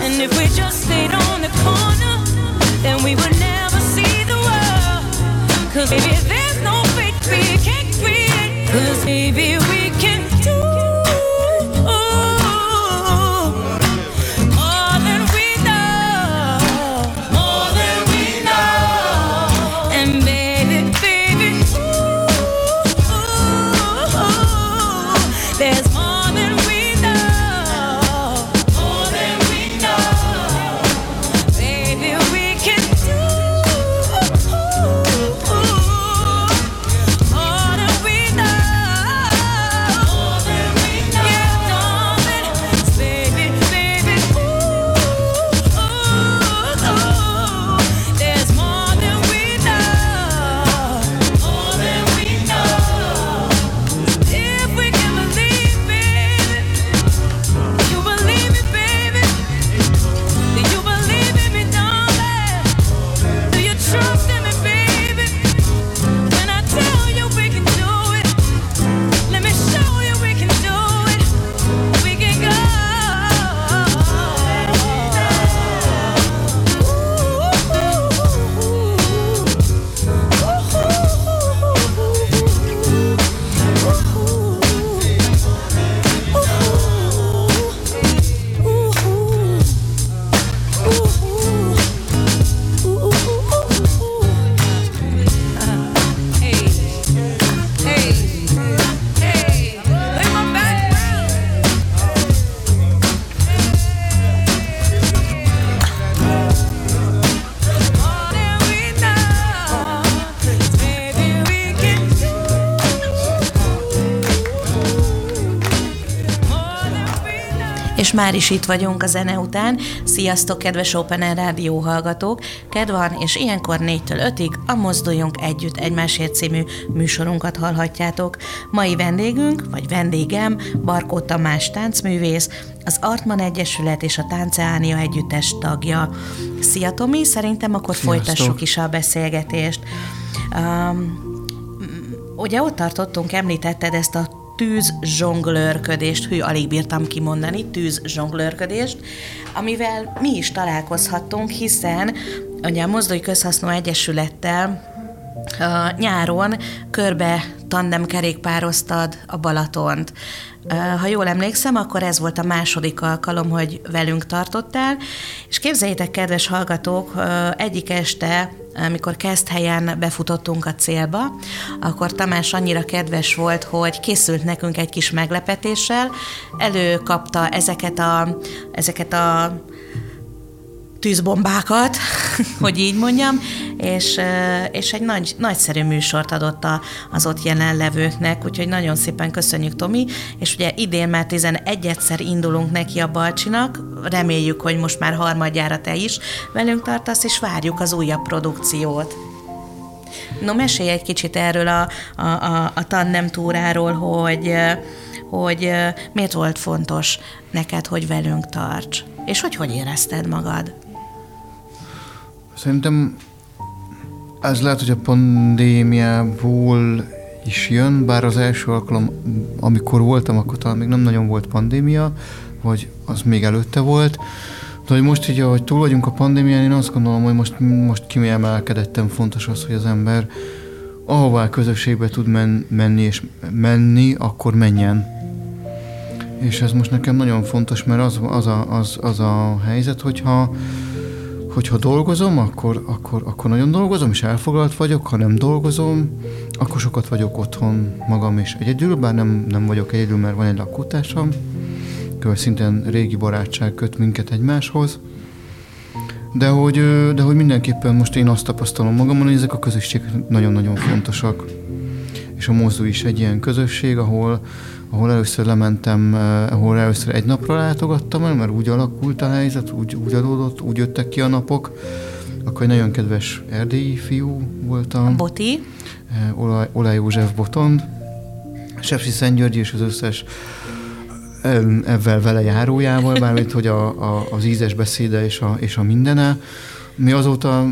And if we just stayed on the corner, then we would never see the world. Cause baby, there's no fate we can't create. Cause baby, már is itt vagyunk a zene után. Sziasztok, kedves Open Air Rádió hallgatók! Kedv van, és ilyenkor 4-től 5-ig a Mozduljunk Együtt Egymásért című műsorunkat hallhatjátok. Mai vendégünk, vagy vendégem, Barkó Tamás táncművész, az Artman Egyesület és a Tánceánia Együttes tagja. Szia Tomi, szerintem akkor Sziasztok. folytassuk is a beszélgetést. Um, Ugye ott tartottunk, említetted ezt a tűz zsonglőrködést, hű, alig bírtam kimondani, tűz zsonglőrködést, amivel mi is találkozhattunk, hiszen ugye a Mozdulj Közhasznú Egyesülettel a nyáron körbe tandem kerékpároztad a Balatont. Ha jól emlékszem, akkor ez volt a második alkalom, hogy velünk tartottál, és képzeljétek, kedves hallgatók, ö, egyik este, amikor helyen befutottunk a célba, akkor Tamás annyira kedves volt, hogy készült nekünk egy kis meglepetéssel, előkapta ezeket a, ezeket a tűzbombákat, hogy így mondjam, és, és egy nagy, nagyszerű műsort adott a, az ott jelenlevőknek, úgyhogy nagyon szépen köszönjük, Tomi, és ugye idén már 11-szer indulunk neki a Balcsinak, reméljük, hogy most már harmadjára te is velünk tartasz, és várjuk az újabb produkciót. No, mesélj egy kicsit erről a, a, a, a tandem túráról, hogy, hogy miért volt fontos neked, hogy velünk tarts, és hogy hogy érezted magad? Szerintem ez lehet, hogy a pandémiából is jön, bár az első alkalom, amikor voltam, akkor talán még nem nagyon volt pandémia, vagy az még előtte volt. De hogy most így, ahogy túl vagyunk a pandémián, én azt gondolom, hogy most, most kiemelkedettem fontos az, hogy az ember ahová közösségbe tud men, menni és menni, akkor menjen. És ez most nekem nagyon fontos, mert az, az, a, az, az a helyzet, hogyha hogyha dolgozom, akkor, akkor, akkor nagyon dolgozom, és elfoglalt vagyok, ha nem dolgozom, akkor sokat vagyok otthon magam és egyedül, bár nem, nem vagyok egyedül, mert van egy lakótársam, kör szintén régi barátság köt minket egymáshoz, de hogy, de hogy mindenképpen most én azt tapasztalom magamon, hogy ezek a közösségek nagyon-nagyon fontosak. És a Mozdú is egy ilyen közösség, ahol, ahol először lementem, eh, ahol először egy napra látogattam el, mert úgy alakult a helyzet, úgy, úgy adódott, úgy jöttek ki a napok. Akkor egy nagyon kedves erdélyi fiú voltam. Boti, Eh, Olaj, Olaj József Botond, Sepsi Szentgyörgy és az összes ebben vele járójával, mármint hogy a, a, az ízes beszéde és a, és a mindene. Mi azóta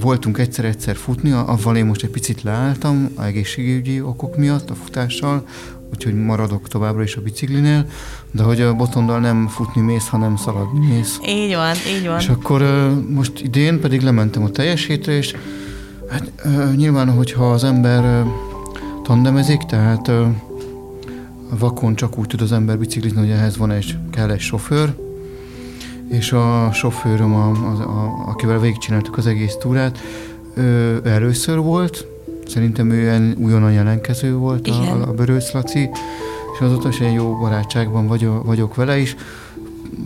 voltunk egyszer-egyszer futni, avval én most egy picit leálltam a egészségügyi okok miatt a futással, úgyhogy maradok továbbra is a biciklinél, de hogy a botondal nem futni mész, hanem szaladni mész. Így van, így van. És akkor most idén pedig lementem a teljes hétre, és hát nyilván, hogyha az ember tandemezik, tehát vakon csak úgy tud az ember biciklizni, hogy ehhez van egy, kell egy sofőr, és a sofőröm, a, a, a, akivel végigcsináltuk az egész túrát, ő először volt, szerintem ő ilyen újonnan jelentkező volt Igen. a, a Börőc Laci, és azóta is ilyen jó barátságban vagyok, vagyok vele is.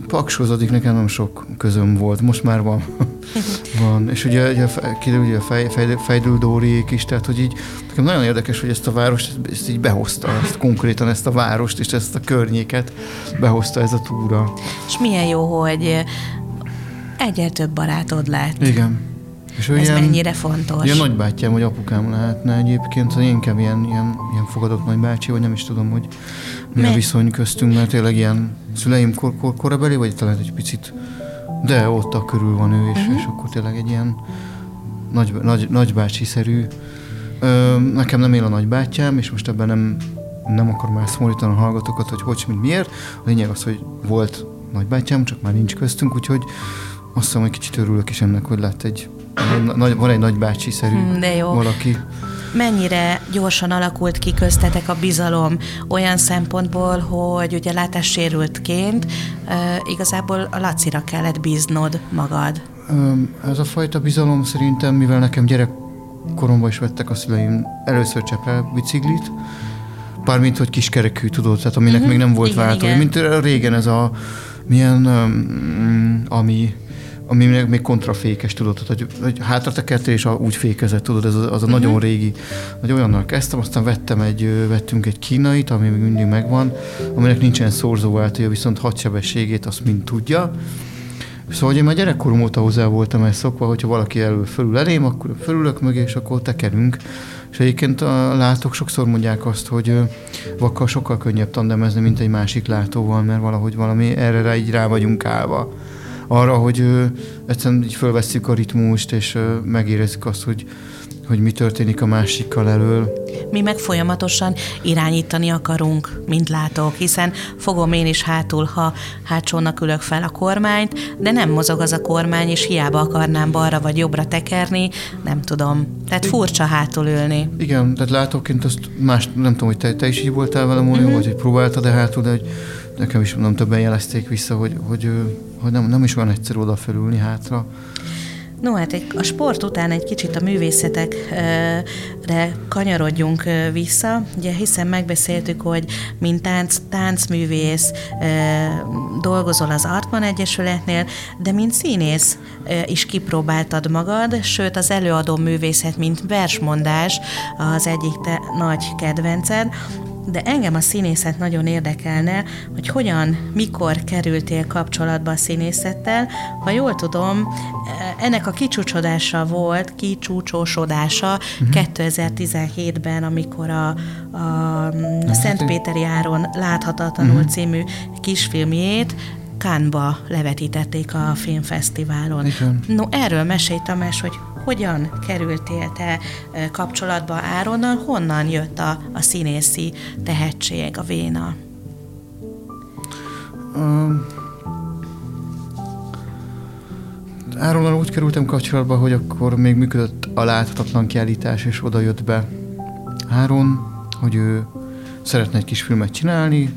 Paksózadik nekem nem sok közöm volt, most már van. van. És ugye, ugye kiderül, ugye a fej, fej, Fejdül Dóriék is, tehát hogy így nekem nagyon érdekes, hogy ezt a várost, ezt így behozta, ezt konkrétan ezt a várost és ezt a környéket behozta ez a túra. És milyen jó, hogy egyre több barátod lett. Igen. És ő Ez ilyen, mennyire fontos. Ilyen nagybátyám vagy apukám lehetne egyébként, szóval én inkább ilyen, ilyen, ilyen fogadott nagybácsi, vagy nem is tudom, hogy mi a Me- viszony köztünk, mert tényleg ilyen szüleim kor, kor, korabeli, vagy talán egy picit, de ott a körül van ő, és, Mhm. uh-huh. és akkor tényleg egy ilyen nagy, nagy, nagybácsi-szerű. Ö, nekem nem él a nagybátyám, és most ebben nem, nem akarom elszomorítani a hallgatókat, hogy hogy, mint miért. A lényeg az, hogy volt nagybátyám, csak már nincs köztünk, úgyhogy azt hiszem, hogy kicsit örülök is ennek, hogy lett egy nagy, van egy nagybácsi-szerű Hm, de jó. valaki. Mennyire gyorsan alakult ki köztetek a bizalom olyan szempontból, hogy ugye látássérültként igazából a Lacira kellett bíznod magad. Ez a fajta bizalom szerintem, mivel nekem gyerekkoromban is vettek a szüleim először cseprel biciklit, bármint, hogy kiskerekű, tudod, tehát aminek Mhm, még nem volt váltó. Mint régen ez a, milyen, öm, ami, ami még, kontrafékes, tudod, hogy, hogy hátra tekertél, és úgy fékezett, tudod, ez a, az a Mhm. nagyon régi, hogy olyannal kezdtem, aztán vettem egy, vettünk egy kínait, ami még mindig megvan, aminek nincsen szorzóváltója, viszont hadsebességét azt mind tudja, Szóval én már gyerekkorom óta hozzá voltam ezt szokva, hogyha valaki elől fölül elém, akkor fölülök mögé, és akkor tekerünk. És egyébként a látók sokszor mondják azt, hogy vakkal sokkal könnyebb tandemezni, mint egy másik látóval, mert valahogy valami erre rá, így rá vagyunk állva. Arra, hogy ö, egyszerűen így fölvesszük a ritmust, és ö, megérezzük azt, hogy, hogy mi történik a másikkal elől. Mi meg folyamatosan irányítani akarunk, mint látók, hiszen fogom én is hátul, ha hátsónak ülök fel a kormányt, de nem mozog az a kormány, és hiába akarnám balra vagy jobbra tekerni, nem tudom. Tehát furcsa hátul ülni. Igen, tehát látóként azt más, nem tudom, hogy te, te is így voltál velem, Móni, uh-huh. vagy hogy próbáltad de hátul, de hogy nekem is nem többen jelezték vissza, hogy, hogy, hogy nem, nem is olyan egyszerű oda fölülni hátra. No, hát egy, a sport után egy kicsit a művészetekre kanyarodjunk vissza, ugye hiszen megbeszéltük, hogy mint tánc, táncművész dolgozol az Artman Egyesületnél, de mint színész is kipróbáltad magad, sőt az előadó művészet, mint versmondás az egyik te nagy kedvenced, de engem a színészet nagyon érdekelne, hogy hogyan, mikor kerültél kapcsolatba a színészettel. Ha jól tudom, ennek a kicsúcsodása volt, kicsúcsósodása uh-huh. 2017-ben, amikor a, a Szentpéteri Áron Láthatatlanul uh-huh. című kisfilmjét Kánba levetítették a filmfesztiválon. Igen. No, erről mesélj Tamás, hogy hogyan kerültél te kapcsolatba Áronnal, honnan jött a, a színészi tehetség, a véna? Um, Áronnal úgy kerültem kapcsolatba, hogy akkor még működött a láthatatlan kiállítás, és oda jött be Áron, hogy ő szeretne egy kis filmet csinálni,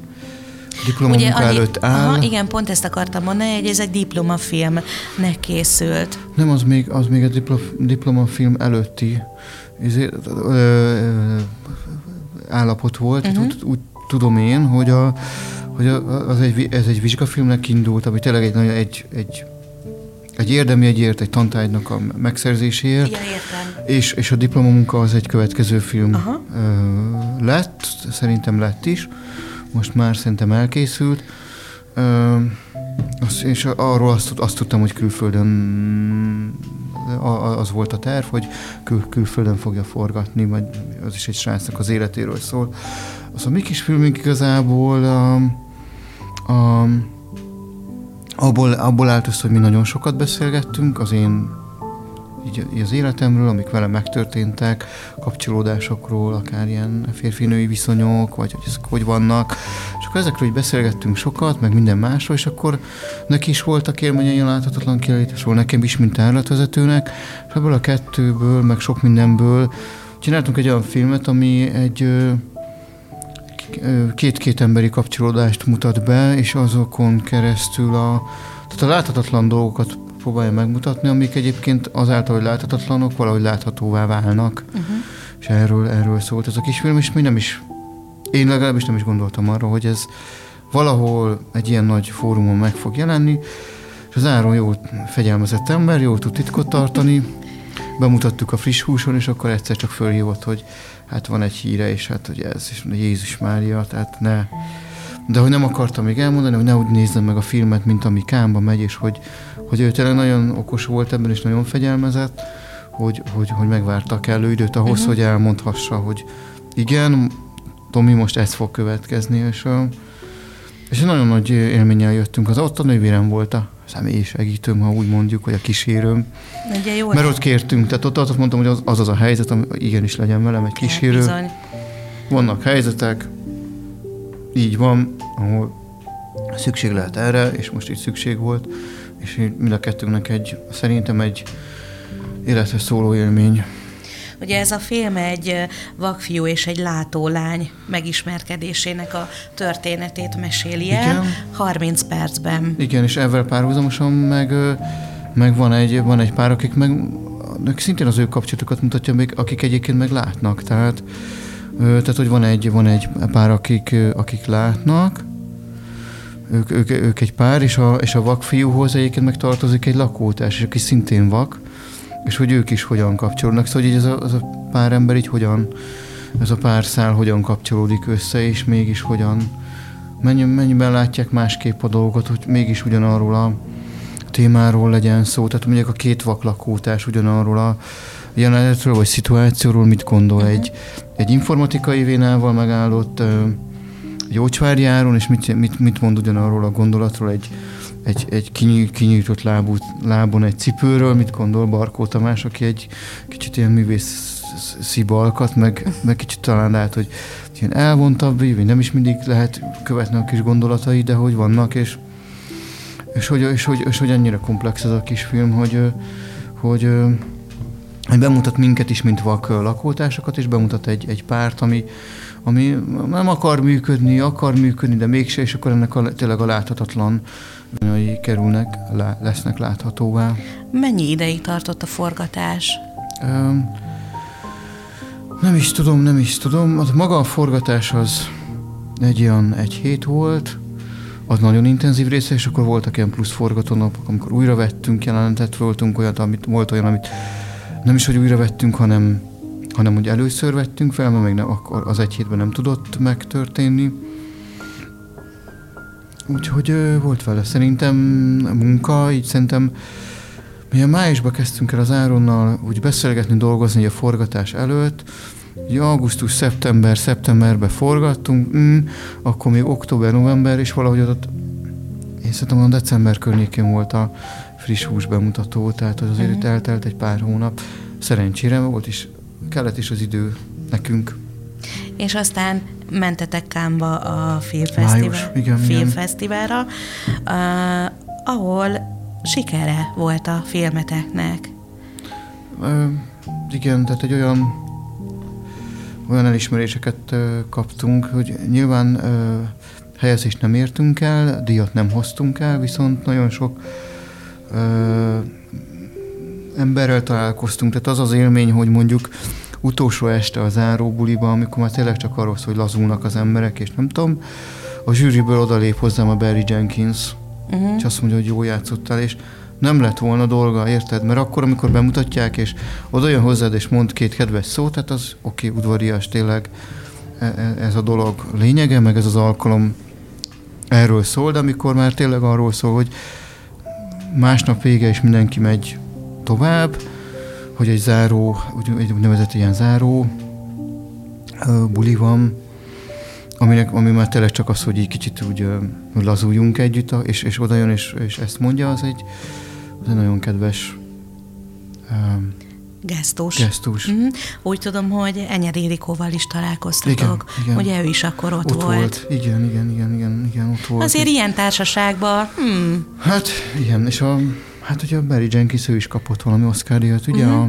diplomamunka annyi- előtt áll. Aha, igen, pont ezt akartam mondani, hogy ez egy diplomafilmnek készült. Nem, az még, az még a diplo, diplomafilm előtti izé, ö, ö, állapot volt. Uh-huh. Úgy, úgy tudom én, hogy, a, hogy a, az egy, ez egy vizsgafilmnek indult, ami tényleg egy, egy, egy, egy érdemi egyért, egy tantárgynak a megszerzéséért. Igen, értem. És, és a diplomamunka az egy következő film Aha. lett, szerintem lett is, most már szerintem elkészült. Ö, az, és arról azt, azt tudtam, hogy külföldön az volt a terv, hogy kül, külföldön fogja forgatni, vagy az is egy srácnak az életéről szól. Az a mi kis filmünk igazából a, a, abból, abból állt össze, hogy mi nagyon sokat beszélgettünk, az én így, az életemről, amik velem megtörténtek, kapcsolódásokról, akár ilyen férfi-női viszonyok, vagy hogy ezek hogy vannak. És akkor ezekről így beszélgettünk sokat, meg minden másról, és akkor neki is voltak élményei a láthatatlan kiállításról, nekem is, mint tárlatvezetőnek, és ebből a kettőből, meg sok mindenből csináltunk egy olyan filmet, ami egy két-két emberi kapcsolódást mutat be, és azokon keresztül a, tehát a láthatatlan dolgokat próbálja megmutatni, amik egyébként azáltal, hogy láthatatlanok, valahogy láthatóvá válnak. Uh-huh. És erről, erről szólt ez a kisfilm, és mi nem is, én legalábbis nem is gondoltam arra, hogy ez valahol egy ilyen nagy fórumon meg fog jelenni, és az Áron jó fegyelmezett ember, jól tud titkot tartani, bemutattuk a friss húson, és akkor egyszer csak fölhívott, hogy hát van egy híre, és hát hogy ez, és mondja, Jézus Mária, tehát ne. De hogy nem akartam még elmondani, hogy ne úgy nézzem meg a filmet, mint ami Kámba megy, és hogy, hogy ő tényleg nagyon okos volt ebben, és nagyon fegyelmezett, hogy, hogy, hogy megvárta kellő időt ahhoz, uh-huh. hogy elmondhassa, hogy igen, Tomi, most ez fog következni, és, és nagyon nagy élménnyel jöttünk. Az ott a nővérem volt a személyi segítőm, ha úgy mondjuk, vagy a kísérőm. Ugye jó Mert ott kértünk, tehát ott azt mondtam, hogy az az, az a helyzet, ami igenis legyen velem egy kísérő. Bizony. Vannak helyzetek, így van, ahol szükség lehet erre, és most itt szükség volt, és így mind a kettőnknek egy, szerintem egy élethez szóló élmény. Ugye ez a film egy vakfiú és egy látólány megismerkedésének a történetét meséli el Igen. 30 percben. Igen, és ezzel párhuzamosan meg, meg van, egy, van egy pár, akik meg akik szintén az ő kapcsolatokat mutatja még, akik egyébként meg látnak. Tehát, tehát hogy van egy, van egy pár, akik, akik látnak, ők, ők, ők egy pár, és a, és a vakfiúhoz egyébként meg tartozik egy lakótárs, aki szintén vak, és hogy ők is hogyan kapcsolódnak. Szóval hogy ez a, az a pár ember így hogyan, ez a pár szál hogyan kapcsolódik össze, és mégis hogyan, mennyi, mennyiben látják másképp a dolgot, hogy mégis ugyanarról a témáról legyen szó. Tehát mondjuk a két vak lakótárs ugyanarról a jelenetről, vagy szituációról mit gondol egy, egy informatikai vénával megállott ö, gyógyvárjáron, és mit, mit, mit mond ugyanarról a gondolatról egy, egy, egy kinyí, kinyújtott lábú, lábon egy cipőről, mit gondol Barkó Tamás, aki egy kicsit ilyen művész szibalkat, meg, meg kicsit talán lehet, hogy ilyen elvontabb, vagy nem is mindig lehet követni a kis gondolatai, de hogy vannak, és, és, hogy, és, hogy, és hogy annyira komplex ez a kis film, hogy, hogy, hogy bemutat minket is, mint vak lakótársakat, és bemutat egy, egy párt, ami, ami nem akar működni, akar működni, de mégse, és akkor ennek a, tényleg a láthatatlan viszonyai kerülnek, lá, lesznek láthatóvá. Mennyi ideig tartott a forgatás? Öm, nem is tudom, nem is tudom. Az maga a forgatás az egy olyan egy hét volt, az nagyon intenzív része, és akkor voltak ilyen plusz forgatónapok, amikor újra vettünk jelenetet, voltunk olyat, amit, volt olyan, amit nem is, hogy újra vettünk, hanem, hanem hogy először vettünk fel, mert még nem, akkor az egy hétben nem tudott megtörténni. Úgyhogy ö, volt vele szerintem munka, így szerintem mi a májusban kezdtünk el az Áronnal úgy beszélgetni, dolgozni így a forgatás előtt, Ugye augusztus, szeptember, szeptemberben forgattunk, mm, akkor még október, november, és valahogy ott, én szerintem a december környékén volt a friss hús bemutató, tehát az azért itt eltelt egy pár hónap. Szerencsére volt is, kellett is az idő nekünk. És aztán mentetek Kámba a filmfesztivál, igen, igen. filmfesztiválra, uh, ahol sikere volt a filmeteknek. Ö, igen, tehát egy olyan olyan elismeréseket ö, kaptunk, hogy nyilván ö, helyezést nem értünk el, díjat nem hoztunk el, viszont nagyon sok ö, emberrel találkoztunk, tehát az az élmény, hogy mondjuk utolsó este a záróbuliban, amikor már tényleg csak arról szól, hogy lazulnak az emberek, és nem tudom, a zsűriből odalép hozzám a Barry Jenkins, uh-huh. és azt mondja, hogy jó játszottál, és nem lett volna dolga, érted? Mert akkor, amikor bemutatják, és oda jön hozzád, és mond két kedves szót, tehát az oké, okay, udvarias, tényleg e- e- ez a dolog lényege, meg ez az alkalom erről szól, de amikor már tényleg arról szól, hogy másnap vége, és mindenki megy tovább, hogy egy záró, egy úgynevezett ilyen záró buli van, aminek, ami már tényleg csak az, hogy így kicsit úgy lazuljunk együtt, és, és oda jön, és, és ezt mondja, az egy, az egy nagyon kedves um, Gesztus. gesztus. Mhm. Úgy tudom, hogy Enyed Érikóval is találkoztatok. Igen, igen. Ugye ő is akkor ott, Ott volt. volt. Igen, igen, igen, igen, igen, ott volt. Azért ilyen társaságban, hmm, Hát igen, és a, hát ugye a Barry Jenkins ő is kapott valami Oscar ugye uh-huh. a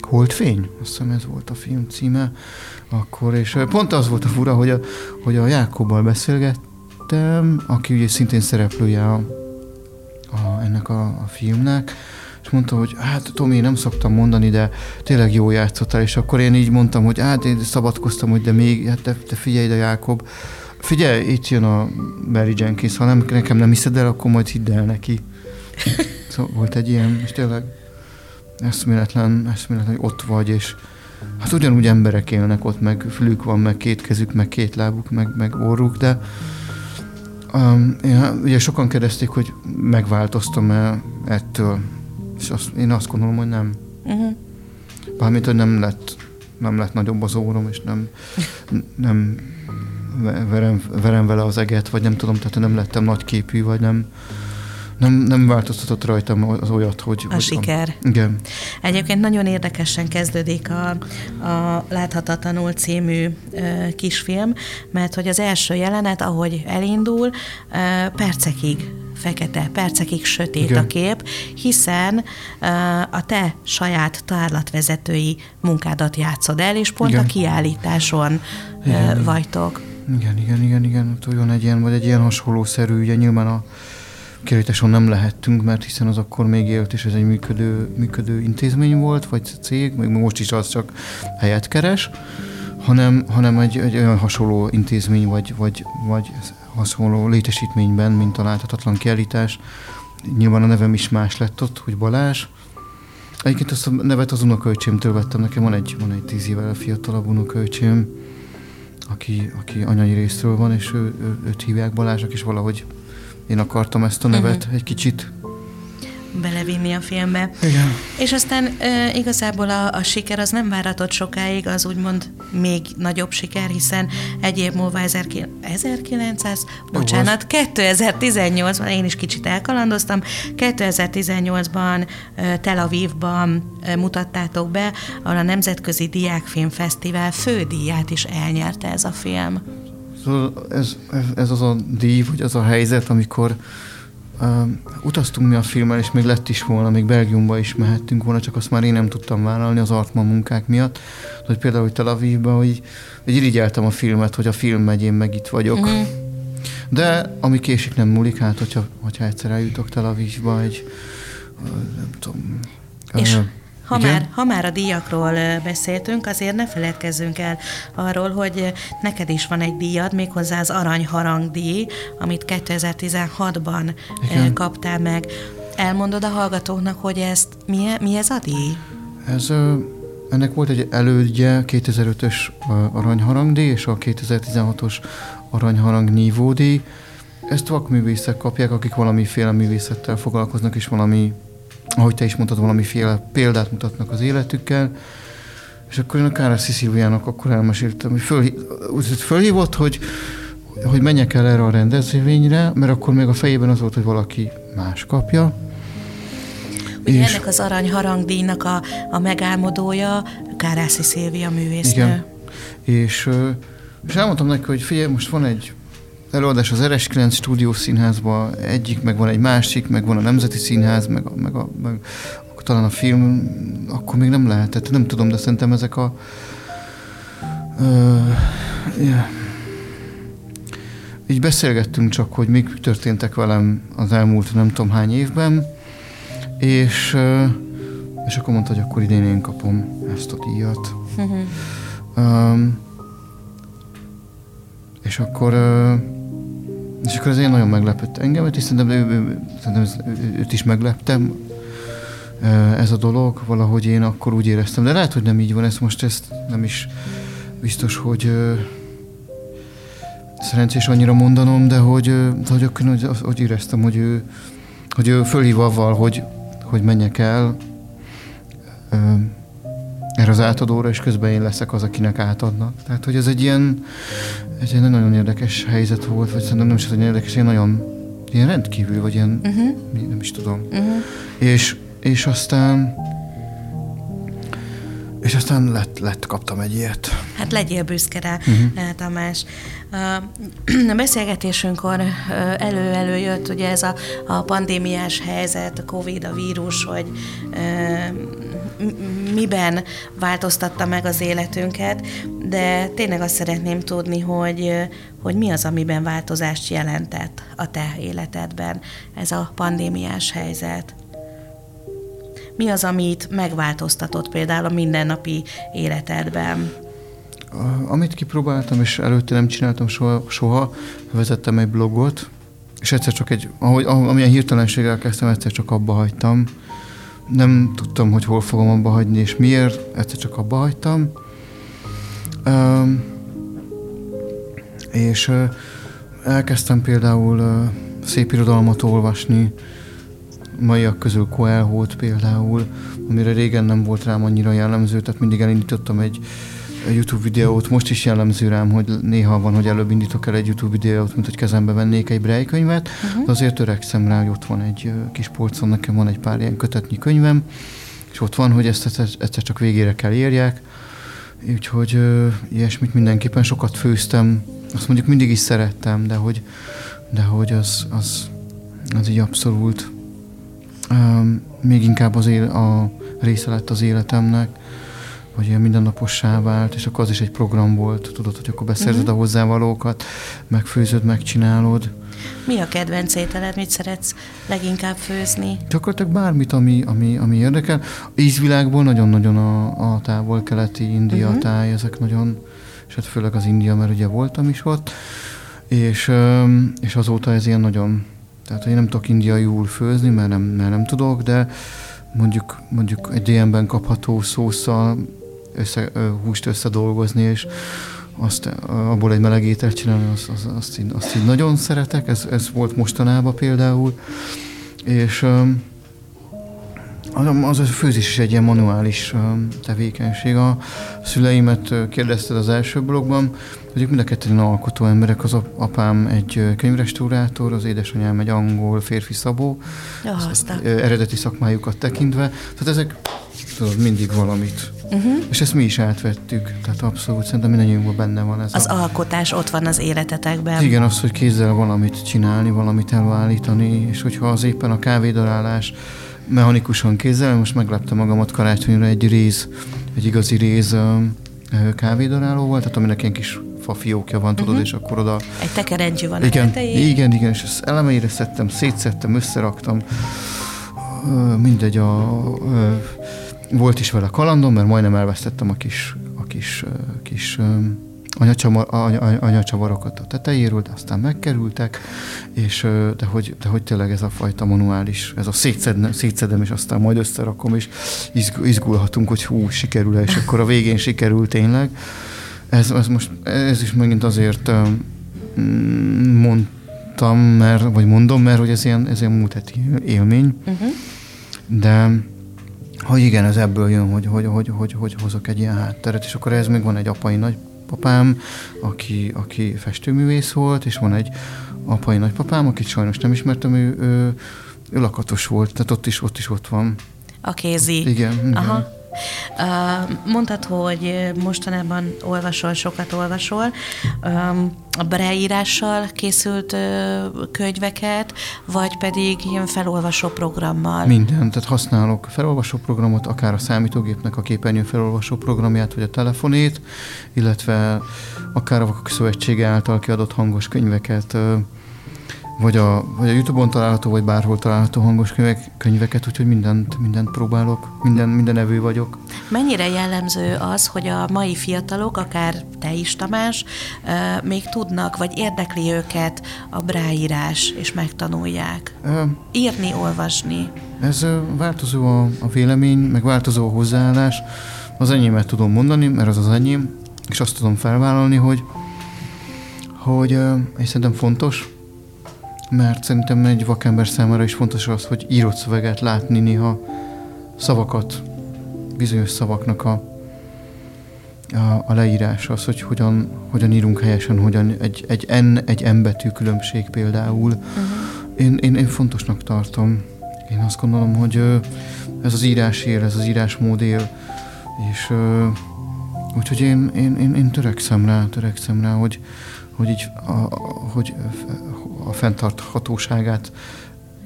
Holdfény, azt hiszem ez volt a film címe akkor, és pont az volt a fura, hogy a, hogy a Jákobbal beszélgettem, aki ugye szintén szereplője a, a, ennek a, a filmnek, és mondta, hogy hát Tomi, nem szoktam mondani, de tényleg jó játszottál, és akkor én így mondtam, hogy hát én szabadkoztam, hogy de még, hát te, te figyelj ide, Jákob, figyelj, itt jön a Barry Jenkins, ha nem, nekem nem hiszed el, akkor majd hidd el neki. Szóval volt egy ilyen, és tényleg eszméletlen, eszméletlen, hogy ott vagy, és hát ugyanúgy emberek élnek ott, meg fülük van, meg két kezük, meg két lábuk, meg, meg orruk, de um, én, ugye sokan kérdezték, hogy megváltoztam-e ettől, és azt, én azt gondolom, hogy nem. uh-huh. Bármint, hogy nem lett, nem lett nagyobb az órom, és nem, nem ve- verem, verem vele az eget, vagy nem tudom, tehát nem lettem nagyképű, vagy nem, nem, nem változtatott rajtam az olyat, hogy... a hogy siker. Igen. Egyébként nagyon érdekesen kezdődik a, a Láthatatlanul című ö, kisfilm, mert hogy az első jelenet, ahogy elindul, ö, percekig fekete, percekig sötét Igen. a kép, hiszen ö, a te saját tárlatvezetői munkádat játszod el, és pont Igen. a kiállításon Igen. vagytok. Igen, igen, igen, igen, olyan egy ilyen, vagy egy ilyen hasonlószerű, ugye nyilván a kiállításon nem lehettünk, mert hiszen az akkor még élt, és ez egy működő, működő intézmény volt, vagy cég, még most is az csak helyet keres, hanem, hanem egy, egy olyan hasonló intézmény, vagy, vagy, vagy hasonló létesítményben, mint a láthatatlan kiállítás. Nyilván a nevem is más lett ott, hogy Balázs. Egyébként azt a nevet az unokölcsémtől vettem, nekem van egy, van egy tíz évvel fiatalabb unokölcsém, aki, aki anyai részről van, és ő, ő, őt hívják Balázsnak, és valahogy én akartam ezt a nevet uh-huh. egy kicsit. belevinni a filmbe. Igen. És aztán e, igazából a, a siker az nem váratott sokáig, az úgymond még nagyobb siker, hiszen egy év múlva 1900, 1900 bocsánat, 2018-ban, én is kicsit elkalandoztam, 2018-ban e, Tel Avivban e, mutattátok be, ahol a Nemzetközi Diákfilmfesztivál fődíját is elnyerte ez a film. Ez, ez, az a díj, vagy az a helyzet, amikor uh, utaztunk mi a filmmel, és még lett is volna, még Belgiumba is mehettünk volna, csak azt már én nem tudtam vállalni az Artman munkák miatt, hogy például hogy Tel Avivba, hogy, hogy irigyeltem a filmet, hogy a film megy, én meg itt vagyok. Mhm. Uh-huh. De ami késik nem múlik, hát hogyha, hogyha egyszer eljutok Tel Avivba, egy nem tudom... És ha igen? már, ha már a díjakról beszéltünk, azért ne feledkezzünk el arról, hogy neked is van egy díjad, méghozzá az Arany Harang díj, amit 2016-ban ö, Igen. kaptál meg. Elmondod a hallgatóknak, hogy ezt mi, mi ez a díj? Ez, ennek volt egy elődje, 2005-ös ö, aranyharangdíj és a 2016-os aranyharang nívódíj. Ezt vakművészek kapják, akik valamiféle művészettel foglalkoznak, és valami, ahogy te is mondtad, valamiféle példát mutatnak az életükkel. És akkor én a Kárászi Szilviának akkor elmeséltem, hogy úgy fölhívott, hogy, hogy menjek el erre a rendezvényre, mert akkor még a fejében az volt, hogy valaki más kapja. Ugye És- ennek az Arany Harang díjnak a, a megálmodója Kárászi Szilvia művésznő. Igen. És, és elmondtam neki, hogy figyelj, most van egy előadás az RS9 stúdiós színházban, egyik, meg van egy másik, meg van a Nemzeti Színház, meg, a, meg, a, meg talán a film, akkor még nem lehetett, nem tudom, de szerintem ezek a ö, yeah. így beszélgettünk csak, hogy mik történtek velem az elmúlt nem tudom hány évben, és, és akkor mondta, hogy akkor idén én kapom ezt a díjat. Um, és akkor uh, és akkor ez én nagyon meglepett engemet, és szerintem, ő, ő, szerintem őt is megleptem ez a dolog, valahogy én akkor úgy éreztem, de lehet, hogy nem így van, ezt most ezt nem is biztos, hogy szerencsés annyira mondanom, de hogy, de hogy akkor hogy, hogy éreztem, hogy ő, hogy ő fölhív avval, hogy, hogy menjek el, erre az átadóra, és közben én leszek az, akinek átadnak. Tehát, hogy ez egy ilyen, egy ilyen nagyon érdekes helyzet volt, vagy szerintem nem is hogy érdekes, ilyen nagyon ilyen rendkívül, vagy ilyen, Uh-huh. nem is tudom. Uh-huh. És, és aztán És aztán lett, lett, kaptam egy ilyet. Hát legyél büszke rá, uh-huh. Tamás. A- beszélgetésünkkor elő-elő jött ugye ez a, a pandémiás helyzet, a Covid, a vírus, hogy m- miben változtatta meg az életünket, de tényleg azt szeretném tudni, hogy, hogy mi az, amiben változást jelentett a te életedben ez a pandémiás helyzet. Mi az, amit megváltoztatott például a mindennapi életedben? Amit kipróbáltam, és előtte nem csináltam soha, soha vezettem egy blogot, és egyszer csak egy, ahogy- amilyen hirtelenséggel kezdtem, egyszer csak abba hagytam. Nem tudtam, hogy hol fogom abba hagyni, és miért, egyszer csak abba hagytam. Um, és uh, elkezdtem például uh, szép irodalmat olvasni, maiak közül Coelho-t például, amire régen nem volt rám annyira jellemző, tehát mindig elindítottam egy YouTube videót, most is jellemző rám, hogy néha van, hogy előbb indítok el egy YouTube videót, mint hogy kezembe vennék egy Braille könyvet, uh-huh. de azért törekszem rá, hogy ott van egy kis polcon, nekem van egy pár ilyen kötetnyi könyvem, és ott van, hogy ezt egyszer, csak végére kell érjek, úgyhogy ö, ilyesmit mindenképpen sokat főztem, azt mondjuk mindig is szerettem, de hogy, de hogy az, az, az így abszolút még inkább az él, a része lett az életemnek, vagy ilyen mindennapossá vált, és akkor az is egy program volt, tudod, hogy akkor beszerzed uh-huh. a hozzávalókat, megfőzöd, megcsinálod. Mi a kedvenc ételed, mit szeretsz leginkább főzni? Gyakorlatilag bármit, ami, ami, ami érdekel. Ízvilágból nagyon-nagyon a, a távol-keleti India uh-huh. táj, ezek nagyon, és hát főleg az India, mert ugye voltam is ott, és, és azóta ez ilyen nagyon, tehát én nem tudok indiaiul főzni, mert nem, mert nem tudok, de mondjuk, mondjuk egy DM-ben kapható szószal össze, húst összedolgozni, és azt, abból egy meleg ételt csinálni, azt, azt, azt, így, azt így nagyon szeretek, ez, ez volt mostanában például, és öm, az, a főzés is egy ilyen manuális tevékenység. A szüleimet kérdezted az első blogban, hogy ők mind a ketten alkotó emberek, az ap- apám egy könyvrestaurátor, az édesanyám egy angol férfi szabó, Ja, azt a... ö, eredeti szakmájukat tekintve. Tehát ezek tudod, mindig valamit. Uh-huh. És ezt mi is átvettük. Tehát abszolút szerintem mindannyiunkban benne van ez Az a... alkotás ott van az életetekben. Igen, az, hogy kézzel valamit csinálni, valamit előállítani, és hogyha az éppen a kávédarálás mechanikusan kézzel, most megleptem magamat karácsonyra egy réz, egy igazi réz kávédaráló volt, tehát aminek ilyen kis fafiókja van, tudod, uh-huh. és akkor oda Egy tekerencsű van a igen, tetején. igen, igen, és ezt elemeire szedtem, szétszedtem, összeraktam. Mindegy, a, ö, volt is vele kalandom, mert majdnem elvesztettem a kis, a kis, ö, kis ö, anyacsama- anya- anya- anyacsavarokat a tetejéről, de aztán megkerültek, és de hogy, de hogy tényleg ez a fajta manuális, ez a szétszedne, szétszedem, és aztán majd összerakom, és izg- izgulhatunk, hogy hú, sikerül-e, és akkor a végén sikerült tényleg. Ez, ez most, ez is megint azért mm, mondtam, mert, vagy mondom, mert hogy ez ilyen, ez ilyen múlt heti élmény, Uh-huh. de hogy igen, ez ebből jön, hogy, hogy, hogy, hogy, hogy hozok egy ilyen hátteret, és akkor ez még van egy apai nagypapám, aki, aki festőművész volt, és van egy apai nagypapám, akit sajnos nem ismertem, ő, ő, ő lakatos volt, tehát ott is, ott is ott van. A kézi. Igen, igen. Aha. Mondtad, hogy mostanában olvasol, sokat olvasol. A beírással készült könyveket, vagy pedig ilyen felolvasó programmal? Minden, tehát használok felolvasó programot, akár a számítógépnek a képernyő felolvasó programját, vagy a telefonét, illetve akár a Vakok Szövetsége által kiadott hangos könyveket, vagy a, vagy a Youtube-on található, vagy bárhol található hangos könyvek, könyveket, úgyhogy mindent, mindent próbálok, minden, minden evő vagyok. Mennyire jellemző az, hogy a mai fiatalok, akár te is, Tamás, uh, még tudnak, vagy érdekli őket a bráírás, és megtanulják? Ö, Írni, olvasni. Ez változó a, a vélemény, meg változó a hozzáállás. Az enyémet tudom mondani, mert az az enyém, és azt tudom felvállalni, hogy, hogy és szerintem fontos, mert szerintem egy vakember számára is fontos az, hogy írott szöveget látni néha szavakat, bizonyos szavaknak a, a, a leírása, az, hogy hogyan, hogyan írunk helyesen, hogyan egy, egy N, egy M betű különbség például. Uh-huh. Én, én, én fontosnak tartom. Én azt gondolom, hogy ez az írás él, ez az írásmód él. És úgyhogy én, én, én, én törekszem rá, törekszem rá, hogy, hogy így a- hogy a fenntarthatóságát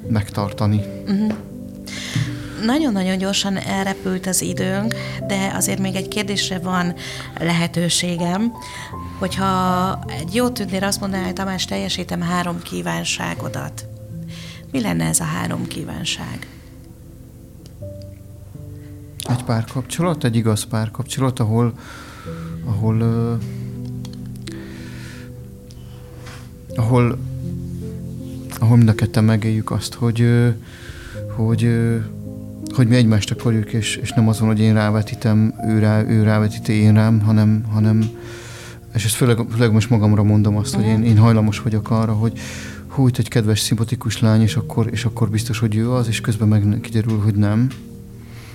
megtartani. Nagyon-nagyon gyorsan elrepült az időnk, de azért még egy kérdésre van lehetőségem. Hogyha egy jó tündér azt mondaná, hogy Tamás, teljesítem három kívánságodat. Mi lenne ez a három kívánság? Egy párkapcsolat, egy igaz párkapcsolat, ahol, ahol, uh, ahol, ahol mind a ketten megéljük azt, hogy, hogy, hogy mi egymást akarjuk, és, és nem azon, hogy én rávetítem, ő, rá, ő rávetíti én rám, hanem, hanem és ezt főleg, főleg most magamra mondom azt, hogy én, én hajlamos vagyok arra, hogy hú, itt egy kedves, szimpatikus lány, és akkor, és akkor biztos, hogy ő az, és közben meg kiderül, hogy nem.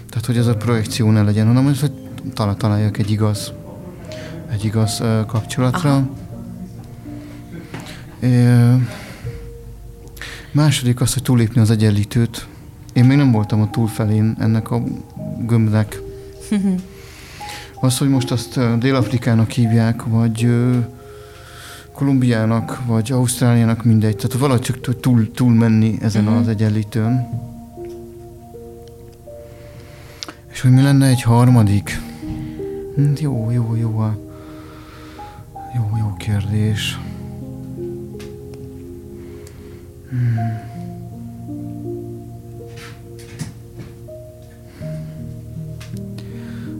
Tehát, hogy ez a projekció ne legyen, hanem hogy talál, találjak egy igaz, egy igaz uh, kapcsolatra. Aha. É, második az, hogy túlépni az egyenlítőt. Én még nem voltam a túlfelén ennek a gömbnek. Az, hogy most azt Dél-Afrikának hívják, vagy Kolumbiának, vagy Ausztráliának, mindegy. Tehát valahogy csak túl, túl menni ezen az egyenlítőn. És hogy mi lenne egy harmadik? Hm, jó, jó, jó. Jó, jó kérdés.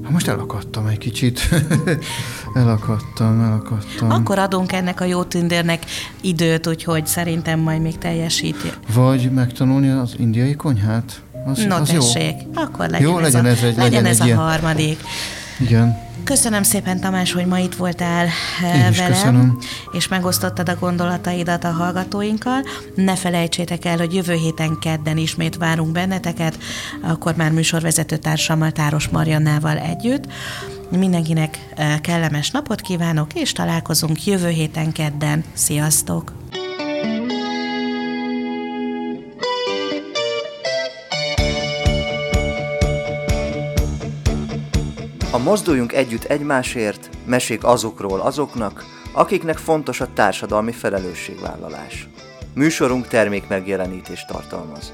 Hát most elakadtam egy kicsit. elakadtam, elakadtam. Akkor adunk ennek a jó tündérnek időt, úgyhogy szerintem majd még teljesíti. Vagy megtanulni az indiai konyhát. Az, No az jó. tessék, akkor legyen, Jó, ez, legyen a, ez egy- legyen legyen ez egy a ilyen. harmadik. Igen. Köszönöm szépen, Tamás, hogy ma itt voltál eh, Én is velem, köszönöm. és megosztottad a gondolataidat a hallgatóinkkal. Ne felejtsétek el, hogy jövő héten kedden ismét várunk benneteket, akkor már műsorvezető társammal, Táros Mariannával együtt. Mindenkinek eh, kellemes napot kívánok, és találkozunk jövő héten kedden. Sziasztok! Mozduljunk Együtt Egymásért mesék azokról azoknak, akiknek fontos a társadalmi felelősségvállalás. Műsorunk termék megjelenítést tartalmaz.